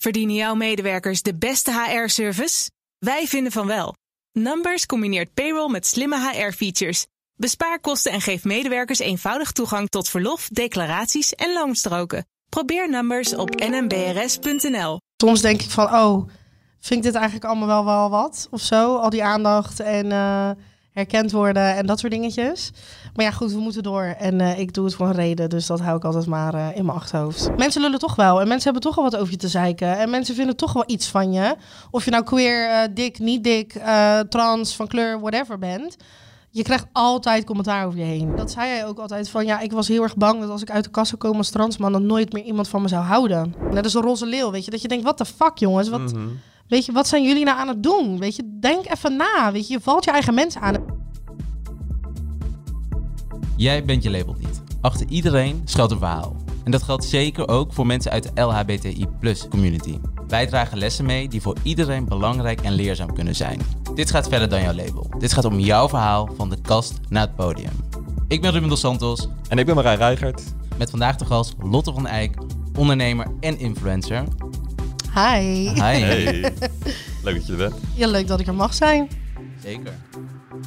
Verdienen jouw medewerkers de beste HR-service? Wij vinden van wel. Numbers combineert payroll met slimme HR-features. Bespaar kosten en geef medewerkers eenvoudig toegang tot verlof, declaraties en loonstroken. Probeer Numbers op nmbrs.nl. Soms denk ik van, oh, vind ik dit eigenlijk allemaal wel, wel wat of zo? Al die aandacht en uh, herkend worden en dat soort dingetjes. Maar ja, goed, we moeten door. En uh, ik doe het voor een reden, dus dat hou ik altijd maar uh, in mijn achterhoofd. Mensen lullen toch wel en mensen hebben toch wel wat over je te zeiken. En mensen vinden toch wel iets van je. Of je nou queer, dik, niet dik, trans, van kleur, whatever bent. Je krijgt altijd commentaar over je heen. Dat zei hij ook altijd van ja, ik was heel erg bang dat als ik uit de kast zou komen als transman, dan nooit meer iemand van me zou houden. Net als een roze leeuw, weet je, dat je denkt, wat de fuck jongens, wat, -hmm. Weet je, wat zijn jullie nou aan het doen? Weet je, denk even na, weet je, je valt je eigen mensen aan. Jij bent je label niet. Achter iedereen schuilt een verhaal. En dat geldt zeker ook voor mensen uit de LHBTI community. Wij dragen lessen mee die voor iedereen belangrijk en leerzaam kunnen zijn. Dit gaat verder dan jouw label. Dit gaat om jouw verhaal van de kast naar het podium. Ik ben Ruben dos Santos. En ik ben Marijn Reigert. Met vandaag de gast Lotte van Eyck, ondernemer en influencer. Hi. Hi. Hey. leuk dat je er bent. Ja, leuk dat ik er mag zijn. Zeker.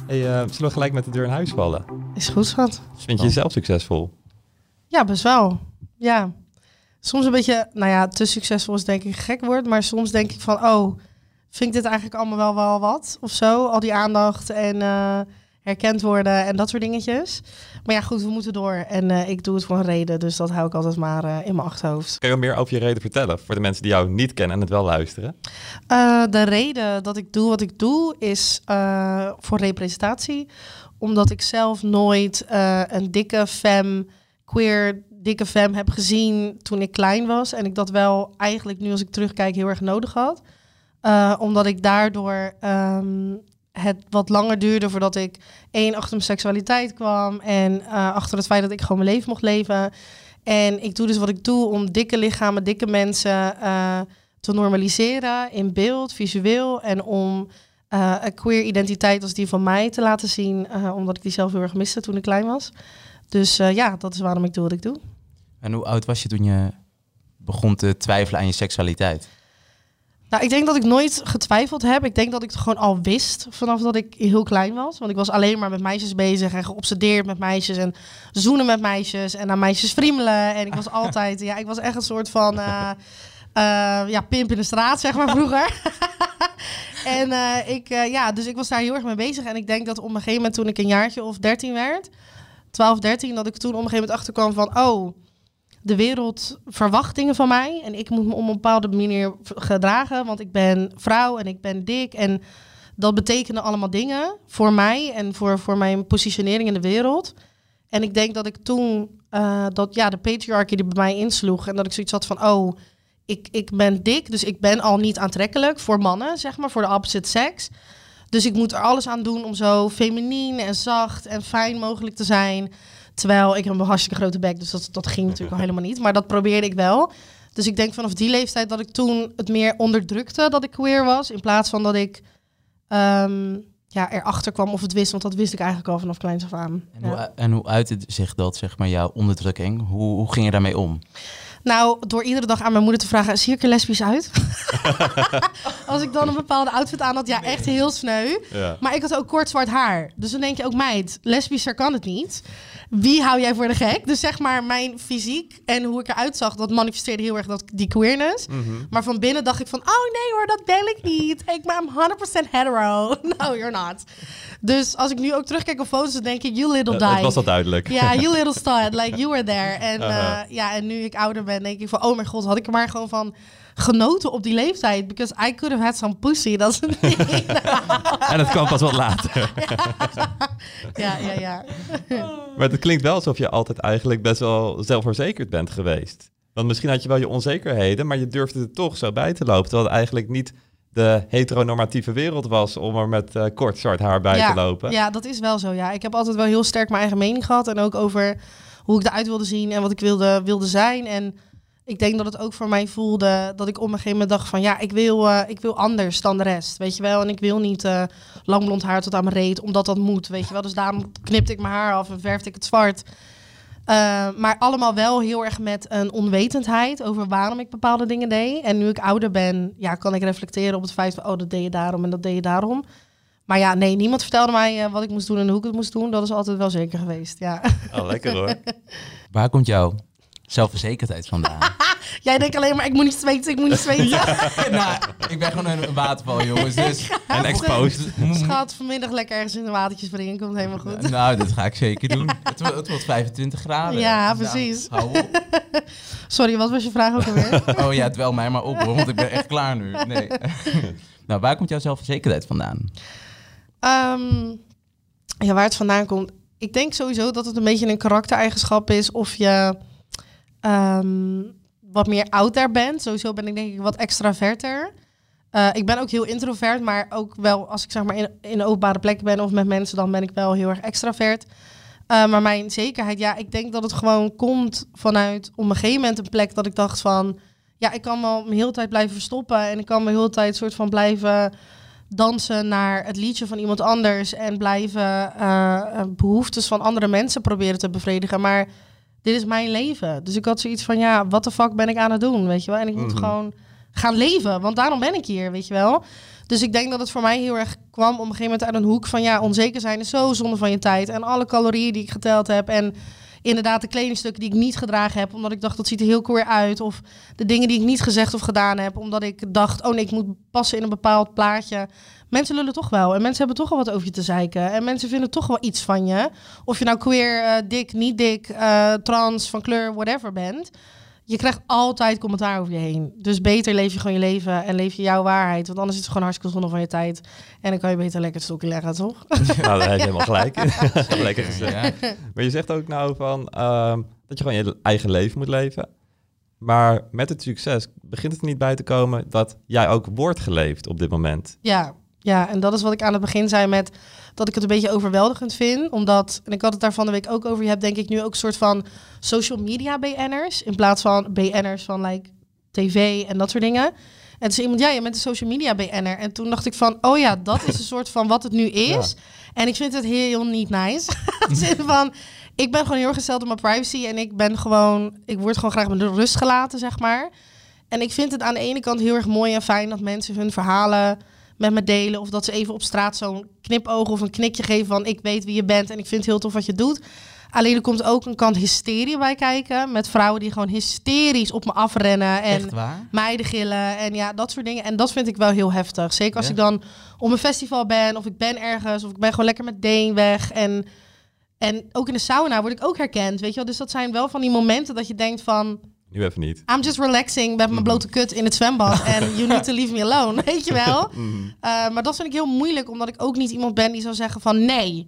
Hey, uh, zullen we gelijk met de deur in huis vallen? Is goed, schat. Vind je jezelf succesvol? Ja, best wel. Ja. Soms een beetje, nou ja, te succesvol is denk ik een gek woord. Maar soms denk ik van, oh, vind ik dit eigenlijk allemaal wel, wel wat? Of zo, al die aandacht en uh, herkend worden en dat soort dingetjes. Maar ja, goed, we moeten door. En uh, ik doe het voor een reden, dus dat hou ik altijd maar uh, in mijn achterhoofd. Kan je meer over je reden vertellen voor de mensen die jou niet kennen en het wel luisteren? de reden dat ik doe wat ik doe is voor representatie. Omdat ik zelf nooit een dikke femme, queer dikke femme heb gezien toen ik klein was. En ik dat wel eigenlijk nu als ik terugkijk heel erg nodig had. Omdat ik daardoor um, het wat langer duurde voordat ik één achter mijn seksualiteit kwam. En uh, achter het feit dat ik gewoon mijn leven mocht leven. En ik doe dus wat ik doe om dikke lichamen, dikke mensen uh, te normaliseren in beeld, visueel. En om een queer identiteit als die van mij te laten zien. omdat ik die zelf heel erg miste toen ik klein was. Dus ja, dat is waarom ik doe wat ik doe. En hoe oud was je toen je begon te twijfelen aan je seksualiteit? Nou, ik denk dat ik nooit getwijfeld heb. Ik denk dat ik het gewoon al wist vanaf dat ik heel klein was. Want ik was alleen maar met meisjes bezig en geobsedeerd met meisjes en zoenen met meisjes en naar meisjes friemelen. En ik was altijd, ja, ik was echt een soort van, uh, uh, ja, pimp in de straat, zeg maar, vroeger. en uh, ik, ja, dus ik was daar heel erg mee bezig. En ik denk dat op een gegeven moment toen ik een jaartje of 13 werd, 12, 13, dat ik toen op een gegeven moment achterkwam van, oh de wereld verwacht dingen van mij. En ik moet me op een bepaalde manier gedragen. Want ik ben vrouw en ik ben dik. En dat betekenen allemaal dingen voor mij en voor, voor mijn positionering in de wereld. En ik denk dat ik toen uh, dat ja, de patriarchy die bij mij insloeg. En dat ik zoiets had van oh, ik, ik ben dik, dus ik ben al niet aantrekkelijk voor mannen, zeg maar, voor de opposite sex. Dus ik moet er alles aan doen om zo feminien en zacht en fijn mogelijk te zijn. Terwijl ik heb een hartstikke grote bek, dus dat, dat ging natuurlijk al helemaal niet. Maar dat probeerde ik wel. Dus ik denk vanaf die leeftijd dat ik toen het meer onderdrukte dat ik queer was. In plaats van dat ik um, ja, erachter kwam of het wist. Want dat wist ik eigenlijk al vanaf kleins af aan. En, hoe, en hoe uitte zich dat, zeg maar, jouw onderdrukking? Hoe, hoe ging je daarmee om? Nou, door iedere dag aan mijn moeder te vragen, zie ik er lesbisch uit? Als ik dan een bepaalde outfit aan had, ja, echt heel sneu. Ja. Maar ik had ook kort zwart haar. Dus dan denk je ook, meid, lesbischer kan het niet wie hou jij voor de gek? Dus zeg maar, mijn fysiek en hoe ik eruit zag, dat manifesteerde heel erg dat, die queerness. Mhm. Maar van binnen dacht ik van, oh nee hoor, dat ben ik niet. Ik ben 100% hetero. no, you're not. Dus als ik nu ook terugkijk op foto's, dan denk ik, you little die. Uh, was dat duidelijk. Ja, yeah, you little stud. Like, you were there. En, -huh. ja, en nu ik ouder ben, denk ik van, oh mijn god, had ik er maar gewoon van genoten op die leeftijd. Because I could have had some pussy. Dat is niet. en het kwam pas wat later. ja, ja, ja. maar het klinkt wel alsof je altijd eigenlijk best wel zelfverzekerd bent geweest. Want misschien had je wel je onzekerheden, maar je durfde er toch zo bij te lopen. Terwijl het eigenlijk niet de heteronormatieve wereld was om er met uh, kort zwart haar bij ja, te lopen. Ja, dat is wel zo. Ja, ik heb altijd wel heel sterk mijn eigen mening gehad en ook over hoe ik eruit wilde zien en wat ik wilde, wilde zijn. En ik denk dat het ook voor mij voelde dat ik op een gegeven moment dacht van ja, ik wil, uh, ik wil anders dan de rest, weet je wel. En ik wil niet uh, lang blond haar tot aan mijn reet, omdat dat moet, weet je wel. Dus daarom knipte ik mijn haar af en verfde ik het zwart. Uh, maar allemaal wel heel erg met een onwetendheid over waarom ik bepaalde dingen deed. En nu ik ouder ben, ja, kan ik reflecteren op het feit van, oh, dat deed je daarom en dat deed je daarom. Maar ja, nee, niemand vertelde mij uh, wat ik moest doen en hoe ik het moest doen. Dat is altijd wel zeker geweest, ja. Oh, lekker hoor. Waar komt jouw zelfverzekerdheid vandaan? Jij denkt alleen maar, ik moet niet zweten, ik moet niet zweten. Ja. nou, ik ben gewoon een waterval, jongens. Dus en exposed. Schat, vanmiddag lekker ergens in een watertje springen, komt helemaal goed. Nou, dat ga ik zeker doen. Het, wordt, het wordt 25 graden. Ja, Nou, precies. hou op. Sorry, wat was je vraag ook alweer? Oh ja, dwel mij maar op hoor, want ik ben echt klaar nu. Nee. nou, waar komt jouw zelfverzekerdheid vandaan? Ehm, ja, waar het vandaan komt. Ik denk sowieso dat het een beetje een karaktereigenschap is of je ehm, wat meer out there bent. Sowieso ben ik denk ik wat extraverter. Eh, ik ben ook heel introvert, maar ook wel als ik zeg maar in, in openbare plekken ben of met mensen, dan ben ik wel heel erg extravert. Uh, maar mijn zekerheid, ja, ik denk dat het gewoon komt vanuit op een gegeven moment een plek dat ik dacht van, ja, ik kan wel mijn hele tijd blijven verstoppen en ik kan mijn hele tijd soort van blijven dansen naar het liedje van iemand anders en blijven uh, behoeftes van andere mensen proberen te bevredigen. Maar dit is mijn leven. Dus ik had zoiets van, ja, wat de fuck ben ik aan het doen, weet je wel? En ik moet Mhm. gewoon gaan leven, want daarom ben ik hier, weet je wel? Dus ik denk dat het voor mij heel erg kwam op een gegeven moment uit een hoek van, ja, onzeker zijn is zo zonde van je tijd. En alle calorieën die ik geteld heb en inderdaad de kledingstukken die ik niet gedragen heb, omdat ik dacht, dat ziet er heel queer uit. Of de dingen die ik niet gezegd of gedaan heb, omdat ik dacht, oh nee, ik moet passen in een bepaald plaatje. Mensen lullen toch wel. En mensen hebben toch wel wat over je te zeiken. En mensen vinden toch wel iets van je. Of je nou queer, eh, dik, niet dik, eh, trans, van kleur, whatever bent. Je krijgt altijd commentaar over je heen. Dus beter leef je gewoon je leven en leef je jouw waarheid. Want anders is het gewoon hartstikke zonde van je tijd. En dan kan je beter lekker het stokje leggen, toch? nou, daar heb je helemaal gelijk lekker gezegd. Ja. Maar je zegt ook nou van ehm, dat je gewoon je eigen leven moet leven. Maar met het succes begint het er niet bij te komen dat jij ook wordt geleefd op dit moment. Ja, ja, en dat is wat ik aan het begin zei met dat ik het een beetje overweldigend vind. Omdat, en ik had het daar van de week ook over, je hebt denk ik nu ook een soort van social media BN'ers. In plaats van BN'ers van like tv en dat soort dingen. En toen zei iemand, ja, je bent een social media BN'er. En toen dacht ik van, oh ja, dat is een soort van wat het nu is. En ik vind het heel niet nice. Zin van, ik ben gewoon heel erg gesteld op mijn privacy. En ik ben gewoon, ik word gewoon graag met de rust gelaten, zeg maar. En ik vind het aan de ene kant heel erg mooi en fijn dat mensen hun verhalen met me delen. Of dat ze even op straat zo'n knipoog of een knikje geven van ik weet wie je bent en ik vind het heel tof wat je doet. Alleen er komt ook een kant hysterie bij kijken. Met vrouwen die gewoon hysterisch op me afrennen. En meiden gillen en ja, dat soort dingen. En dat vind ik wel heel heftig. Zeker als Ja? ik dan op een festival ben of ik ben ergens of ik ben gewoon lekker met Deen weg. En, en ook in de sauna word ik ook herkend, weet je wel. Dus dat zijn wel van die momenten dat je denkt van... Nu even niet. I'm just relaxing met mijn blote kut in het zwembad. En you need to leave me alone, weet je wel. Eh, maar dat vind ik heel moeilijk, omdat ik ook niet iemand ben die zou zeggen van nee,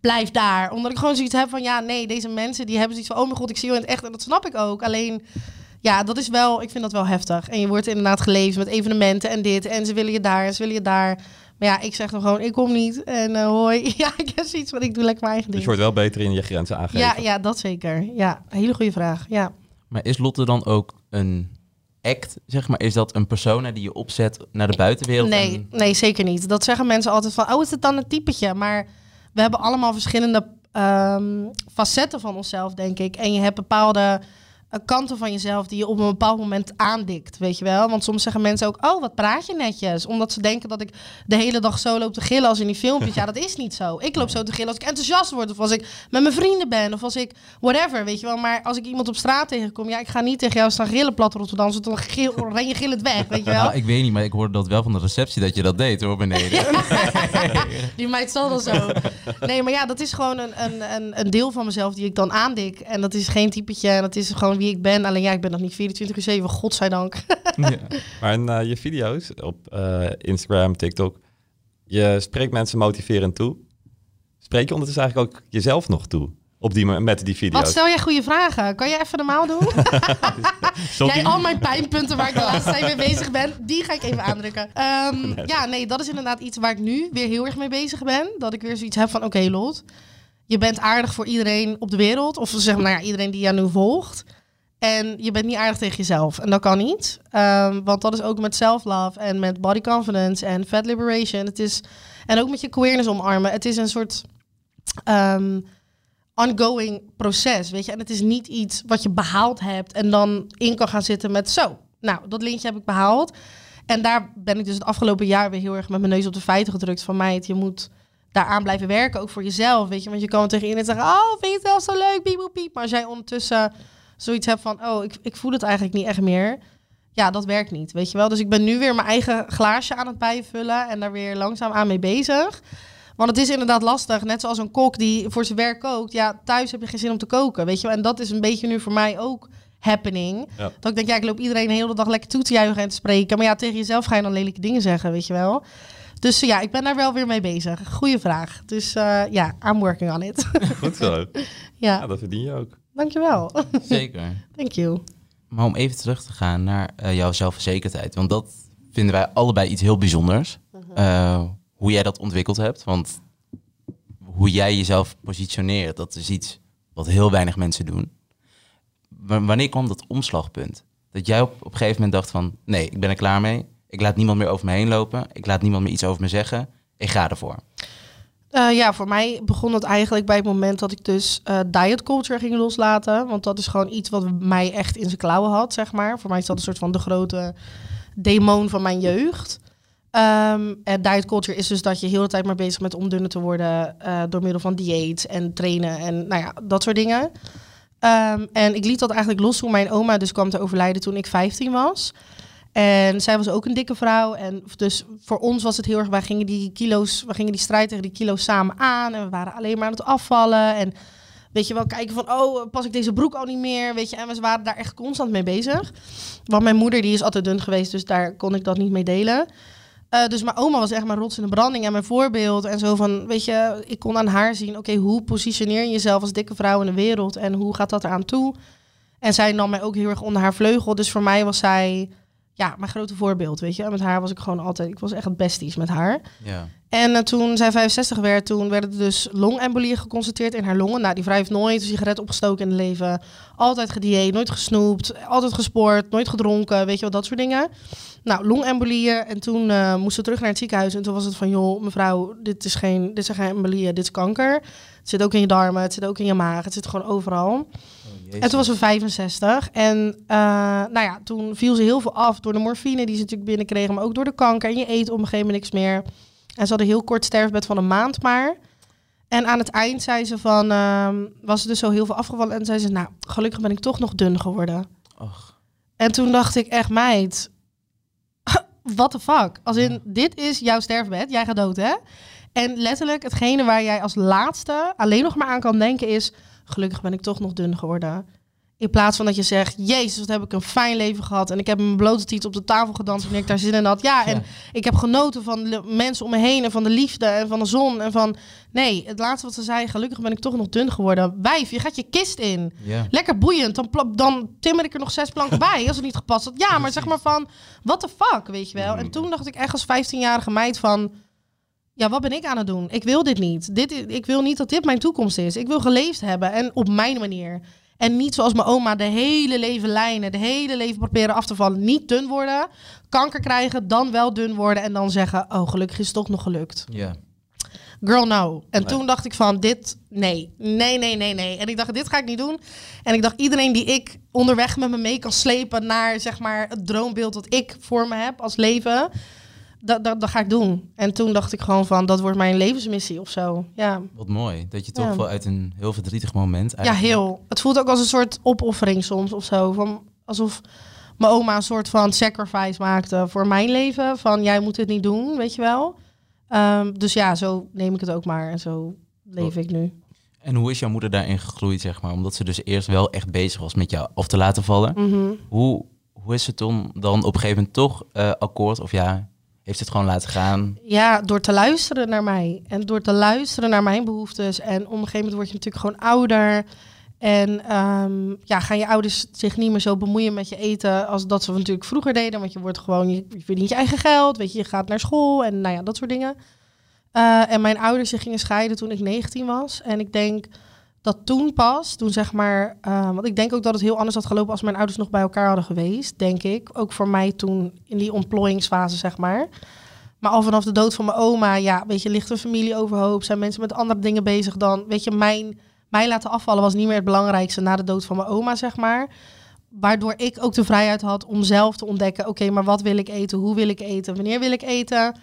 blijf daar. Omdat ik gewoon zoiets heb van ja, nee, deze mensen die hebben zoiets van oh mijn god, ik zie je in het echt. En dat snap ik ook. Alleen ja, dat is wel, ik vind dat wel heftig. En je wordt inderdaad geleefd met evenementen en dit. En ze willen je daar en ze willen je daar. Maar ja, ik zeg dan gewoon, ik kom niet. En eh, hoi, ja, ik heb zoiets van, ik doe lekker mijn eigen Dus ding. je wordt wel beter in je grenzen aangeven. ja, ja, dat zeker. Ja, hele goede vraag. Ja. Maar is Lotte dan ook een act, zeg maar? Is dat een persona die je opzet naar de buitenwereld? Nee, en- nee, zeker niet. Dat zeggen mensen altijd van, oh, is het dan een typetje? Maar we hebben allemaal verschillende ehm, facetten van onszelf, denk ik. En je hebt bepaalde kanten van jezelf die je op een bepaald moment aandikt, weet je wel? Want soms zeggen mensen ook, oh, wat praat je netjes? Omdat ze denken dat ik de hele dag zo loop te gillen als in die filmpjes. Ja, dat is niet zo. Ik loop zo te gillen als ik enthousiast word, of als ik met mijn vrienden ben, of als ik whatever, weet je wel? Maar als ik iemand op straat tegenkom, ja, ik ga niet tegen jou staan gillen plat Rotterdam, dan gil, ren je gillend weg, weet je wel? Nou, ik weet niet, maar ik hoorde dat wel van de receptie dat je dat deed hoor, beneden. Die meid zal dan zo. Nee, maar ja, dat is gewoon een, een, een, een deel van mezelf die ik dan aandik. En dat is geen typetje. En dat is gewoon wie ik ben. Alleen ja, ik ben nog niet 24 uur 7, godzijdank. ja. Maar in eh, je video's op eh, Instagram, TikTok, je spreekt mensen motiverend toe. Spreek je ondertussen eigenlijk ook jezelf nog toe? Op die, met die video's. Wat stel jij goede vragen? Kan je even normaal doen? Jij, al mijn pijnpunten waar ik de laatste tijd mee bezig ben, die ga ik even aandrukken. Ehm, ja, nee, dat is inderdaad iets waar ik nu weer heel erg mee bezig ben. Dat ik weer zoiets heb van, oké Lot, je bent aardig voor iedereen op de wereld. Of zeg maar, nou ja, iedereen die jou nu volgt. En je bent niet aardig tegen jezelf. En dat kan niet. Ehm, want dat is ook met self-love en met body confidence en fat liberation. Het is, en ook met je queerness omarmen. Het is een soort... ehm, ongoing proces, weet je. En het is niet iets wat je behaald hebt en dan in kan gaan zitten met zo. Nou, dat lintje heb ik behaald. En daar ben ik dus het afgelopen jaar weer heel erg met mijn neus op de feiten gedrukt van mij. Je moet daaraan blijven werken, ook voor jezelf, weet je. Want je kan tegen iedereen zeggen, oh, vind je het wel zo leuk, piep. Maar als jij ondertussen zoiets hebt van, oh, ik, ik voel het eigenlijk niet echt meer. Ja, dat werkt niet, weet je wel. Dus ik ben nu weer mijn eigen glaasje aan het bijvullen en daar weer langzaam aan mee bezig. Want het is inderdaad lastig. Net zoals een kok die voor zijn werk kookt. Ja, thuis heb je geen zin om te koken. Weet je wel? En dat is een beetje nu voor mij ook happening. Ja. Dat ik denk, ja, ik loop iedereen de hele dag lekker toe te juichen en te spreken. Maar ja, tegen jezelf ga je dan lelijke dingen zeggen, weet je wel. Dus ja, ik ben daar wel weer mee bezig. Goeie vraag. Dus eh, ja, I'm working on it. Goed zo. ja, Ja, dat verdien je ook. Dankjewel. Zeker. Thank you. Maar om even terug te gaan naar eh, jouw zelfverzekerdheid. Want dat vinden wij allebei iets heel bijzonders. Eh, hoe jij dat ontwikkeld hebt. Want hoe jij jezelf positioneert, dat is iets wat heel weinig mensen doen. W- wanneer kwam dat omslagpunt? Dat jij op, op een gegeven moment dacht van... nee, ik ben er klaar mee. Ik laat niemand meer over me heen lopen. Ik laat niemand meer iets over me zeggen. Ik ga ervoor. Eh, ja, voor mij begon het eigenlijk bij het moment dat ik dus eh, diet culture ging loslaten. Want dat is gewoon iets wat mij echt in zijn klauwen had, zeg maar. Voor mij is dat een soort van de grote demon van mijn jeugd. Ehm, en diet culture is dus dat je heel de tijd maar bezig bent om dunner te worden eh, door middel van dieet en trainen en nou ja, dat soort dingen. Ehm, en ik liet dat eigenlijk los toen mijn oma dus kwam te overlijden toen ik 15 was. En zij was ook een dikke vrouw. En dus voor ons was het heel erg, wij gingen die kilo's, we gingen die strijd tegen die kilo's samen aan. En we waren alleen maar aan het afvallen. En weet je wel, kijken van, oh, pas ik deze broek al niet meer? Weet je, en we waren daar echt constant mee bezig. Want mijn moeder, die is altijd dun geweest, dus daar kon ik dat niet mee delen. Eh, dus mijn oma was echt mijn rots in de branding en mijn voorbeeld. En zo van, weet je, ik kon aan haar zien, oké, hoe positioneer je jezelf als dikke vrouw in de wereld? En hoe gaat dat eraan toe? En zij nam mij ook heel erg onder haar vleugel. Dus voor mij was zij, ja, mijn grote voorbeeld, weet je. Met haar was ik gewoon altijd, ik was echt het besties met haar. Ja. En eh, toen zij 65 werd, toen werden er dus longembolieën geconstateerd in haar longen. Nou, die vrouw heeft nooit een sigaret opgestoken in het leven. Altijd gedieet, nooit gesnoept, altijd gesport, nooit gedronken, weet je wel, dat soort dingen. Nou, longembolieën. En toen eh moest ze terug naar het ziekenhuis. En toen was het van, joh, mevrouw, dit, is geen, dit zijn geen embolieën, dit is kanker. Het zit ook in je darmen, het zit ook in je maag, het zit gewoon overal. En toen was ze 65. En eh, nou ja, toen viel ze heel veel af door de morfine die ze natuurlijk binnenkreeg, maar ook door de kanker. En je eet op een gegeven moment niks meer. En ze had een heel kort sterfbed van een maand maar. En aan het eind zei ze van, ehm, was ze dus zo heel veel afgevallen. En zei ze, nou, gelukkig ben ik toch nog dun geworden. Och. En toen dacht ik echt, meid, what the fuck? Als in, dit is jouw sterfbed, jij gaat dood, hè? En letterlijk, hetgene waar jij als laatste alleen nog maar aan kan denken is... gelukkig ben ik toch nog dun geworden. In plaats van dat je zegt, jezus, wat heb ik een fijn leven gehad. En ik heb mijn blote tiet op de tafel gedanst wanneer ik daar zin in had. Ja, en Ja. ik heb genoten van de mensen om me heen en van de liefde en van de zon. En van, nee, het laatste wat ze zei, gelukkig ben ik toch nog dun geworden. Wijf, je gaat je kist in. Ja. Lekker boeiend. Dan, dan timmer ik er nog zes planken bij als het niet gepast had. Ja, maar zeg maar van, what the fuck, weet je wel. En toen dacht ik echt als 15-jarige meid van... Ja, wat ben ik aan het doen? Ik wil dit niet. Dit, ik wil niet dat dit mijn toekomst is. Ik wil geleefd hebben en op mijn manier. En niet zoals mijn oma de hele leven lijnen, de hele leven proberen af te vallen. Niet dun worden, kanker krijgen, dan wel dun worden en dan zeggen... Oh, gelukkig is het toch nog gelukt. Ja. Girl, no. En Nee. toen dacht ik van, dit, nee, nee, nee, nee, nee. En ik dacht, dit ga ik niet doen. En ik dacht, iedereen die ik onderweg met me mee kan slepen naar, zeg maar, het droombeeld dat ik voor me heb als leven, dat, dat, dat ga ik doen. En toen dacht ik gewoon van, dat wordt mijn levensmissie of zo. Ja, Wat mooi. Dat je toch Ja. wel uit een heel verdrietig moment... ja eigenlijk- heel. Het voelt ook als een soort opoffering soms of zo. Van, alsof mijn oma een soort van sacrifice maakte voor mijn leven. Van, jij moet dit niet doen, weet je wel. Ehm, dus ja, zo neem ik het ook maar. En zo leef ik nu. En hoe is jouw moeder daarin gegroeid, zeg maar? Omdat ze dus eerst wel echt bezig was met jou af te laten vallen. Mhm. Hoe, hoe is het toen dan op een gegeven moment toch eh, akkoord? Of ja, heeft het gewoon laten gaan? Ja, door te luisteren naar mij. En door te luisteren naar mijn behoeftes. En op een gegeven moment word je natuurlijk gewoon ouder. En ehm, ja, gaan je ouders zich niet meer zo bemoeien met je eten als dat ze natuurlijk vroeger deden. Want je wordt gewoon, je je verdient je eigen geld, weet je, je gaat naar school en nou ja, dat soort dingen. Eh, en mijn ouders zich gingen scheiden toen ik 19 was. En ik denk dat toen pas, toen zeg maar, eh, want ik denk ook dat het heel anders had gelopen als mijn ouders nog bij elkaar hadden geweest, denk ik. Ook voor mij toen in die ontplooiingsfase, zeg maar. Maar al vanaf de dood van mijn oma, ja, weet je, ligt een familie overhoop, zijn mensen met andere dingen bezig dan, weet je, mijn mij laten afvallen was niet meer het belangrijkste na de dood van mijn oma, zeg maar. Waardoor ik ook de vrijheid had om zelf te ontdekken, oké, maar wat wil ik eten? Hoe wil ik eten? Wanneer wil ik eten?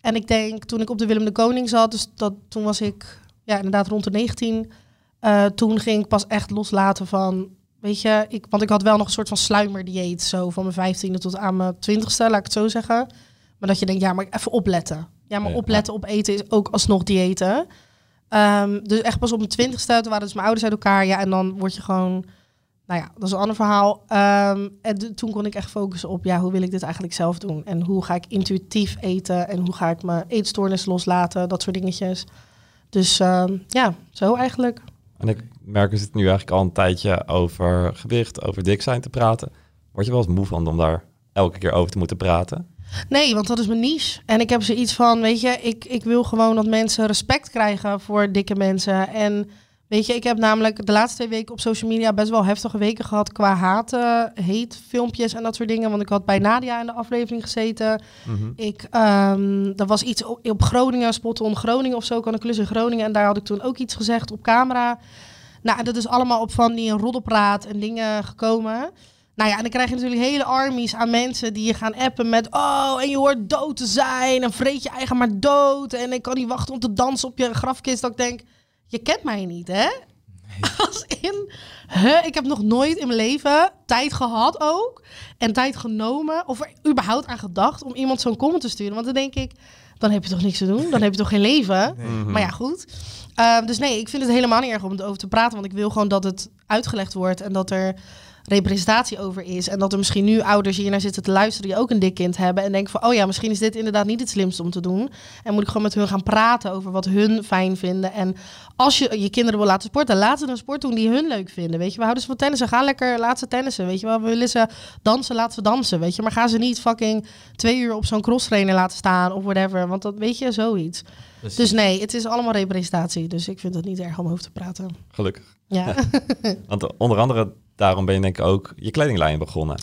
En ik denk, toen ik op de Willem de Koning zat, dus dat, toen was ik ja, inderdaad rond de 19. Eh, toen ging ik pas echt loslaten van, weet je, ik, want ik had wel nog een soort van sluimerdieet, zo van mijn 15e tot aan mijn 20ste, laat ik het zo zeggen. Maar dat je denkt, ja, maar even opletten. Ja, maar Ja. opletten op eten is ook alsnog diëten. Ehm, dus echt pas op mijn twintigste, toen waren dus mijn ouders uit elkaar. Ja, en dan word je gewoon, nou ja, dat is een ander verhaal. Ehm, en toen kon ik echt focussen op, ja, hoe wil ik dit eigenlijk zelf doen? En hoe ga ik intuïtief eten? En hoe ga ik mijn eetstoornis loslaten? Dat soort dingetjes. Dus ehm, ja, zo eigenlijk. En ik merk, we zitten nu eigenlijk al een tijdje over gewicht, over dik zijn te praten. Word je wel eens moe van om daar elke keer over te moeten praten? Nee, want dat is mijn niche. En ik heb zoiets van, weet je, ik, ik wil gewoon dat mensen respect krijgen voor dikke mensen. En weet je, ik heb namelijk de laatste twee weken op social media best wel heftige weken gehad qua haat, eh, hate filmpjes en dat soort dingen. Want ik had bij Nadia in de aflevering gezeten. Mhm. Ik, ehm er was iets op, op Groningen, Spotten Groningen of zo, kan een klus in Groningen. En daar had ik toen ook iets gezegd op camera. Nou, en dat is allemaal op van die roddelpraat en dingen gekomen. Nou ja, en dan krijg je natuurlijk hele armies aan mensen die je gaan appen met... Oh, en je hoort dood te zijn en vreet je eigen maar dood. En ik kan niet wachten om te dansen op je grafkist. Dat ik denk, je kent mij niet, hè? Als in, hè, ik heb nog nooit in mijn leven tijd gehad ook. En tijd genomen, of er überhaupt aan gedacht om iemand zo'n comment te sturen. Want dan denk ik, dan heb je toch niks te doen? Dan heb je toch geen leven? Mhm. Maar ja, goed. Ehm, dus nee, ik vind het helemaal niet erg om het over te praten. Want ik wil gewoon dat het uitgelegd wordt en dat er representatie over is. En dat er misschien nu ouders hier naar zitten te luisteren die ook een dik kind hebben. En denken van, oh ja, misschien is dit inderdaad niet het slimste om te doen. En moet ik gewoon met hun gaan praten over wat hun fijn vinden. En als je je kinderen wil laten sporten, laat ze een sport doen die hun leuk vinden. Weet je, we houden ze van tennissen. Ga lekker, laat ze tennissen. Weet je wel, we willen ze dansen, laat ze dansen. Weet je, maar ga ze niet fucking twee uur op zo'n crosstrainer laten staan of whatever. Want dat weet je, zoiets. Dus nee, het is allemaal representatie. Dus ik vind het niet erg om over te praten. Gelukkig. Ja, Want onder andere daarom ben je denk ik ook je kledinglijn begonnen.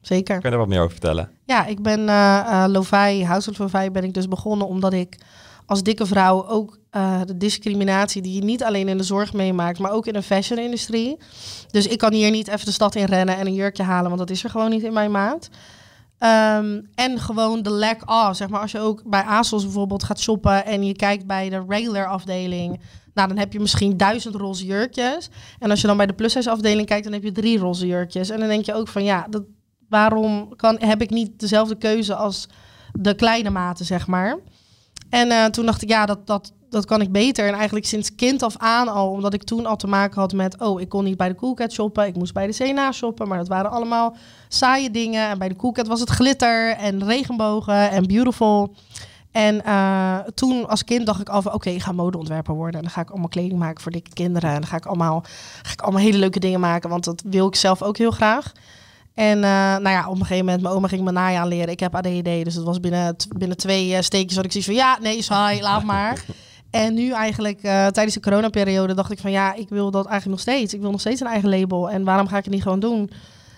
zeker. Kun je daar wat meer over vertellen? Ja, ik ben eh Lovai, House of Lovai ben ik dus begonnen omdat ik als dikke vrouw ook eh, de discriminatie die je niet alleen in de zorg meemaakt, maar ook in de fashion-industrie. Dus ik kan hier niet even de stad in rennen en een jurkje halen, want dat is er gewoon niet in mijn maat. Ehm, en gewoon de lack of, zeg maar, als je ook bij ASOS bijvoorbeeld gaat shoppen en je kijkt bij de regular afdeling, nou dan heb je misschien duizend roze jurkjes. En als je dan bij de plus afdeling kijkt, dan heb je drie roze jurkjes. En dan denk je ook van ja, dat, waarom kan, heb ik niet dezelfde keuze als de kleine maten, zeg maar. En eh, toen dacht ik, ja, dat, dat, dat kan ik beter. En eigenlijk sinds kind af aan al, omdat ik toen al te maken had met... oh, ik kon niet bij de Coolcat shoppen, ik moest bij de CNA shoppen... maar dat waren allemaal saaie dingen. En bij de Coolcat was het glitter en regenbogen en beautiful... En eh, toen als kind dacht ik al van oké, ik ga modeontwerper worden. En dan ga ik allemaal kleding maken voor dikke kinderen. En dan ga ik allemaal, ga ik allemaal hele leuke dingen maken. Want dat wil ik zelf ook heel graag. En eh, nou ja, op een gegeven moment, mijn oma ging me naja leren. Ik heb ADHD, dus dat was binnen, binnen twee eh, steekjes had ik zoiets van... Ja, nee, saai, laat maar. En nu eigenlijk, tijdens de coronaperiode, dacht ik van... Ja, ik wil dat eigenlijk nog steeds. Ik wil nog steeds een eigen label. En waarom ga ik het niet gewoon doen?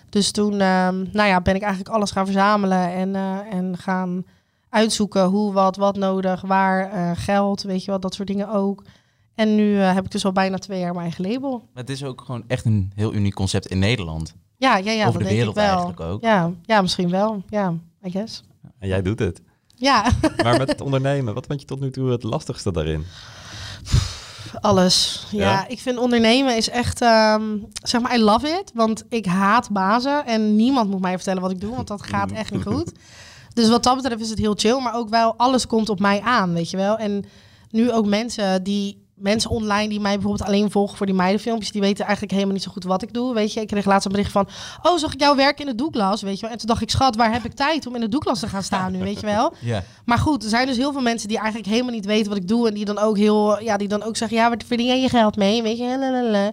Dus toen ehm, nou ja, ben ik eigenlijk alles gaan verzamelen en, en gaan uitzoeken hoe, wat, wat nodig, waar, eh, geld, weet je wat, dat soort dingen ook. En nu eh, heb ik dus al bijna twee jaar mijn eigen label. Maar het is ook gewoon echt een heel uniek concept in Nederland. Ja, ja, ja, Over dat de denk wereld ik wel. eigenlijk ook. Ja, ja, misschien wel. Ja, I guess. En jij doet het. Ja, Maar met het ondernemen, wat vond je tot nu toe het lastigste daarin? alles. Ja, Ja? ik vind ondernemen is echt, ehm, zeg maar, I love it. Want ik haat bazen en niemand moet mij vertellen wat ik doe, want dat gaat echt niet goed. Dus wat dat betreft is het heel chill, maar ook wel alles komt op mij aan, weet je wel. En nu ook mensen die mensen online die mij bijvoorbeeld alleen volgen voor die meidenfilmpjes, die weten eigenlijk helemaal niet zo goed wat ik doe, weet je. Ik kreeg laatst een bericht van, oh, zag ik jou werken in de doeklas, weet je wel. En toen dacht ik, schat, waar heb ik tijd om in de doeklas te gaan staan nu, weet je wel. Maar goed, er zijn dus heel veel mensen die eigenlijk helemaal niet weten wat ik doe. En die dan ook heel, ja, die dan ook zeggen, ja, waar verdien jij je geld mee? Weet je, lalalala.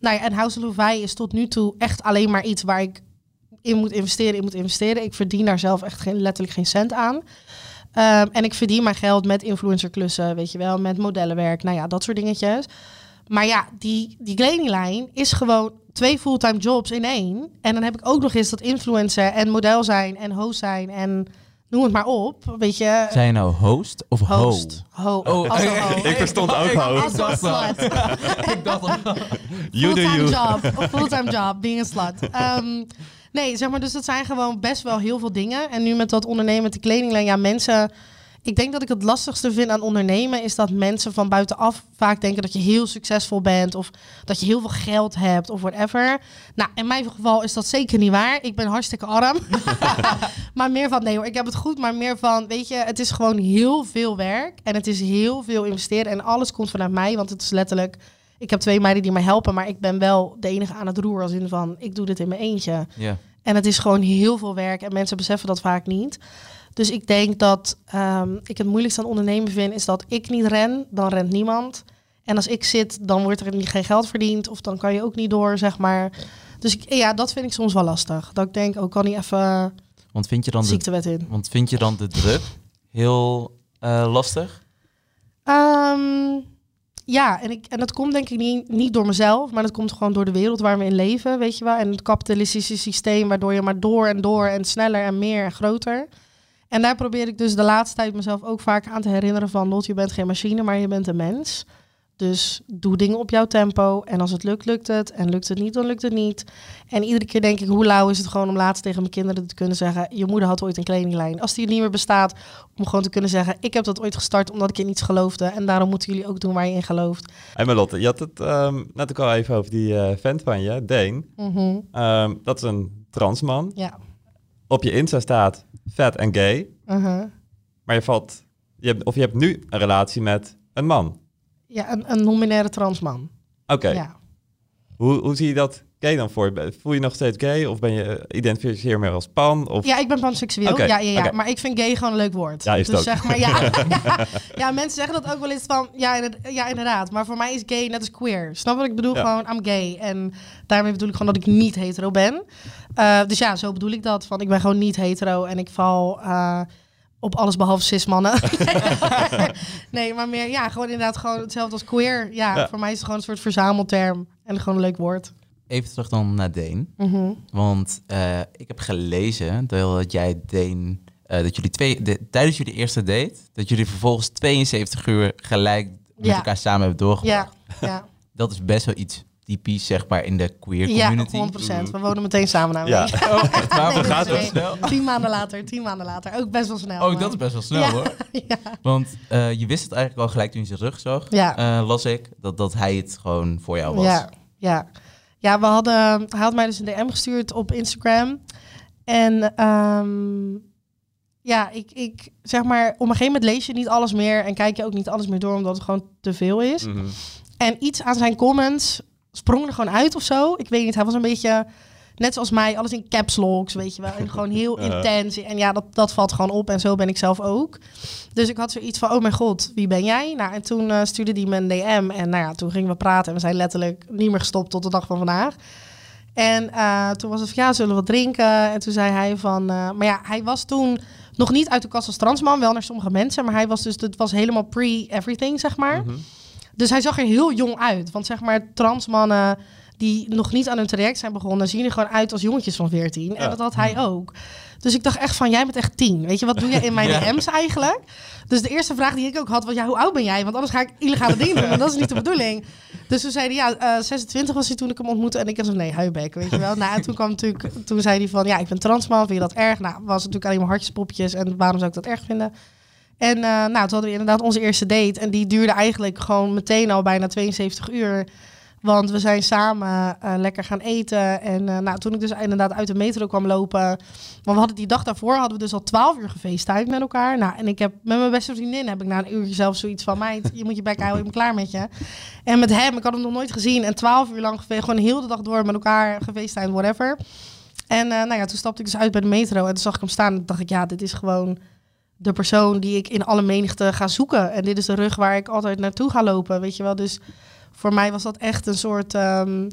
Nou ja, en House of Louvain is tot nu toe echt alleen maar iets waar ik in moet investeren, in moet investeren. Ik verdien daar zelf echt geen, letterlijk geen cent aan. Ehm, en ik verdien mijn geld met influencerklussen, weet je wel, met modellenwerk, nou ja, dat soort dingetjes. Maar ja, die, die kledinglijn is gewoon twee fulltime jobs in één. En dan heb ik ook nog eens dat influencer en model zijn en host zijn en noem het maar op. Weet je, Zijn je nou host of host. Ho. Oh, Als een ho. Ik verstond ook slut. ik dacht do Fulltime you. job. Fulltime job, being a slut. Ehm, nee, zeg maar, dus dat zijn gewoon best wel heel veel dingen. En nu met dat ondernemen met de kledinglijn, ja, mensen... Ik denk dat ik het lastigste vind aan ondernemen is dat mensen van buitenaf vaak denken dat je heel succesvol bent of dat je heel veel geld hebt of whatever. Nou, in mijn geval is dat zeker niet waar. Ik ben hartstikke arm. maar meer van, nee hoor, ik heb het goed, maar meer van, weet je, het is gewoon heel veel werk en het is heel veel investeren en alles komt vanuit mij, want het is letterlijk, ik heb twee meiden die mij helpen, maar ik ben wel de enige aan het roer als in van, ik doe dit in mijn eentje. Ja. En het is gewoon heel veel werk en mensen beseffen dat vaak niet. Dus ik denk dat ehm, ik het moeilijkste aan ondernemen vind, is dat ik niet ren, dan rent niemand. En als ik zit, dan wordt er niet geen geld verdiend of dan kan je ook niet door, zeg maar. Dus ik, ja, dat vind ik soms wel lastig. Dat ik denk, ook kan niet even Want vind je dan de, ziektewet in. want vind je dan de druk heel eh, lastig? Ehm, ja, en, ik, en dat komt denk ik niet, niet door mezelf, maar dat komt gewoon door de wereld waar we in leven, weet je wel. En het kapitalistische systeem, waardoor je maar door en door en sneller en meer en groter. En daar probeer ik dus de laatste tijd mezelf ook vaak aan te herinneren van... Lot, je bent geen machine, maar je bent een mens. Dus doe dingen op jouw tempo. En als het lukt, lukt het. En lukt het niet, dan lukt het niet. En iedere keer denk ik, hoe lauw is het gewoon om laatst tegen mijn kinderen te kunnen zeggen... je moeder had ooit een kledinglijn. Als die niet meer bestaat, om gewoon te kunnen zeggen... ik heb dat ooit gestart omdat ik in iets geloofde. En daarom moeten jullie ook doen waar je in gelooft. Hey Marlotte, je had het ehm, net ook al even over die eh, vent van je, Dane. Mhm. Ehm, dat is een transman. Ja. Op je Insta staat vet en gay. Uh-huh. Maar je valt, je hebt, of je hebt nu een relatie met een man. Ja, een, een non-binaire transman. Oké, Ja. hoe, hoe zie je dat gay dan voor? Voel je nog steeds gay of ben je eh, identificeer meer als pan? Of... Ja, ik ben panseksueel. Ja, ja, ja. Maar ik vind gay gewoon een leuk woord. Ja, is dus ook. zeg maar, ja, ja, ja, mensen zeggen dat ook wel eens van, ja, ja, inderdaad. Maar voor mij is gay net als queer. Snap wat ik bedoel? Ja. Gewoon, I'm gay. En daarmee bedoel ik gewoon dat ik niet hetero ben. Eh, dus ja, zo bedoel ik dat. Van, ik ben gewoon niet hetero en ik val eh, op alles behalve cis mannen. nee, maar meer, ja, gewoon inderdaad gewoon hetzelfde als queer. Ja, Ja. voor mij is het gewoon een soort verzamelterm. En gewoon een leuk woord. Even terug dan naar Deen. Mhm. Want eh, ik heb gelezen dat jij Deen... eh, dat jullie twee, de, tijdens jullie eerste date... dat jullie vervolgens 72 uur gelijk met Ja. elkaar samen hebben doorgebracht. Ja, ja. Dat is best wel iets typisch, zeg maar, in de queer ja, community. 100%. We wonen meteen samen Ja. Oh, echt waar? Nee, gaat nee. snel? Tien maanden later, tien maanden later. Ook best wel snel. Oh, maar- dat is best wel snel Ja. hoor. ja. Want eh, je wist het eigenlijk al gelijk toen je zijn rug zag, Ja. eh, las ik, dat, dat hij het gewoon voor jou was. Ja, ja. Ja, we hadden, hij had mij dus een DM gestuurd op Instagram. En ehm, ja, ik, ik zeg maar, op een gegeven moment lees je niet alles meer en kijk je ook niet alles meer door, omdat het gewoon te veel is. Mhm. En iets aan zijn comments sprong er gewoon uit of zo. Ik weet niet, hij was een beetje, net zoals mij, alles in caps locks, weet je wel. En gewoon heel intens. En ja, dat, dat valt gewoon op en zo ben ik zelf ook. Dus ik had zoiets van, oh mijn god, wie ben jij? Nou, en toen eh, stuurde hij me een DM. En nou ja, toen gingen we praten en we zijn letterlijk niet meer gestopt tot de dag van vandaag. En eh, toen was het van, ja, zullen we wat drinken? En toen zei hij van, eh, maar ja, hij was toen nog niet uit de kast als transman, wel naar sommige mensen. Maar hij was dus, het was helemaal pre-everything, zeg maar. Mhm. Dus hij zag er heel jong uit. Want zeg maar, transmannen die nog niet aan hun traject zijn begonnen, zien er gewoon uit als jongetjes van 14. En dat had hij ook. Dus ik dacht echt van, jij bent echt tien. Weet je, wat doe jij in mijn Ja. DM's eigenlijk? Dus de eerste vraag die ik ook had was, ja, hoe oud ben jij? Want anders ga ik illegale dingen doen. En dat is niet de bedoeling. Dus toen zei hij, ja, eh, 26 was hij toen ik hem ontmoette. En ik was zo, nee, huibek, weet je wel. Nou, en toen kwam natuurlijk, toen zei hij van, ja, ik ben transman, vind je dat erg? Nou, was natuurlijk alleen maar hartjespopjes. En waarom zou ik dat erg vinden? En eh, nou, toen hadden we inderdaad onze eerste date. En die duurde eigenlijk gewoon meteen al bijna 72 uur. Want we zijn samen eh, lekker gaan eten. En eh, nou, toen ik dus inderdaad uit de metro kwam lopen. Want we hadden die dag daarvoor hadden we dus al 12 uur gefacetimed met elkaar. Nou, en ik heb met mijn beste vriendin heb ik na een uurtje zelf zoiets van meid, je moet je bek houden, ik ben klaar met je. En met hem, ik had hem nog nooit gezien. En 12 uur lang gewoon heel de dag door met elkaar gefacetimed, whatever. En nou ja, toen stapte ik dus uit bij de metro en toen zag ik hem staan. En dacht ik, ja, dit is gewoon de persoon die ik in alle menigte ga zoeken. En dit is de rug waar ik altijd naartoe ga lopen, weet je wel. Dus voor mij was dat echt een soort, ehm,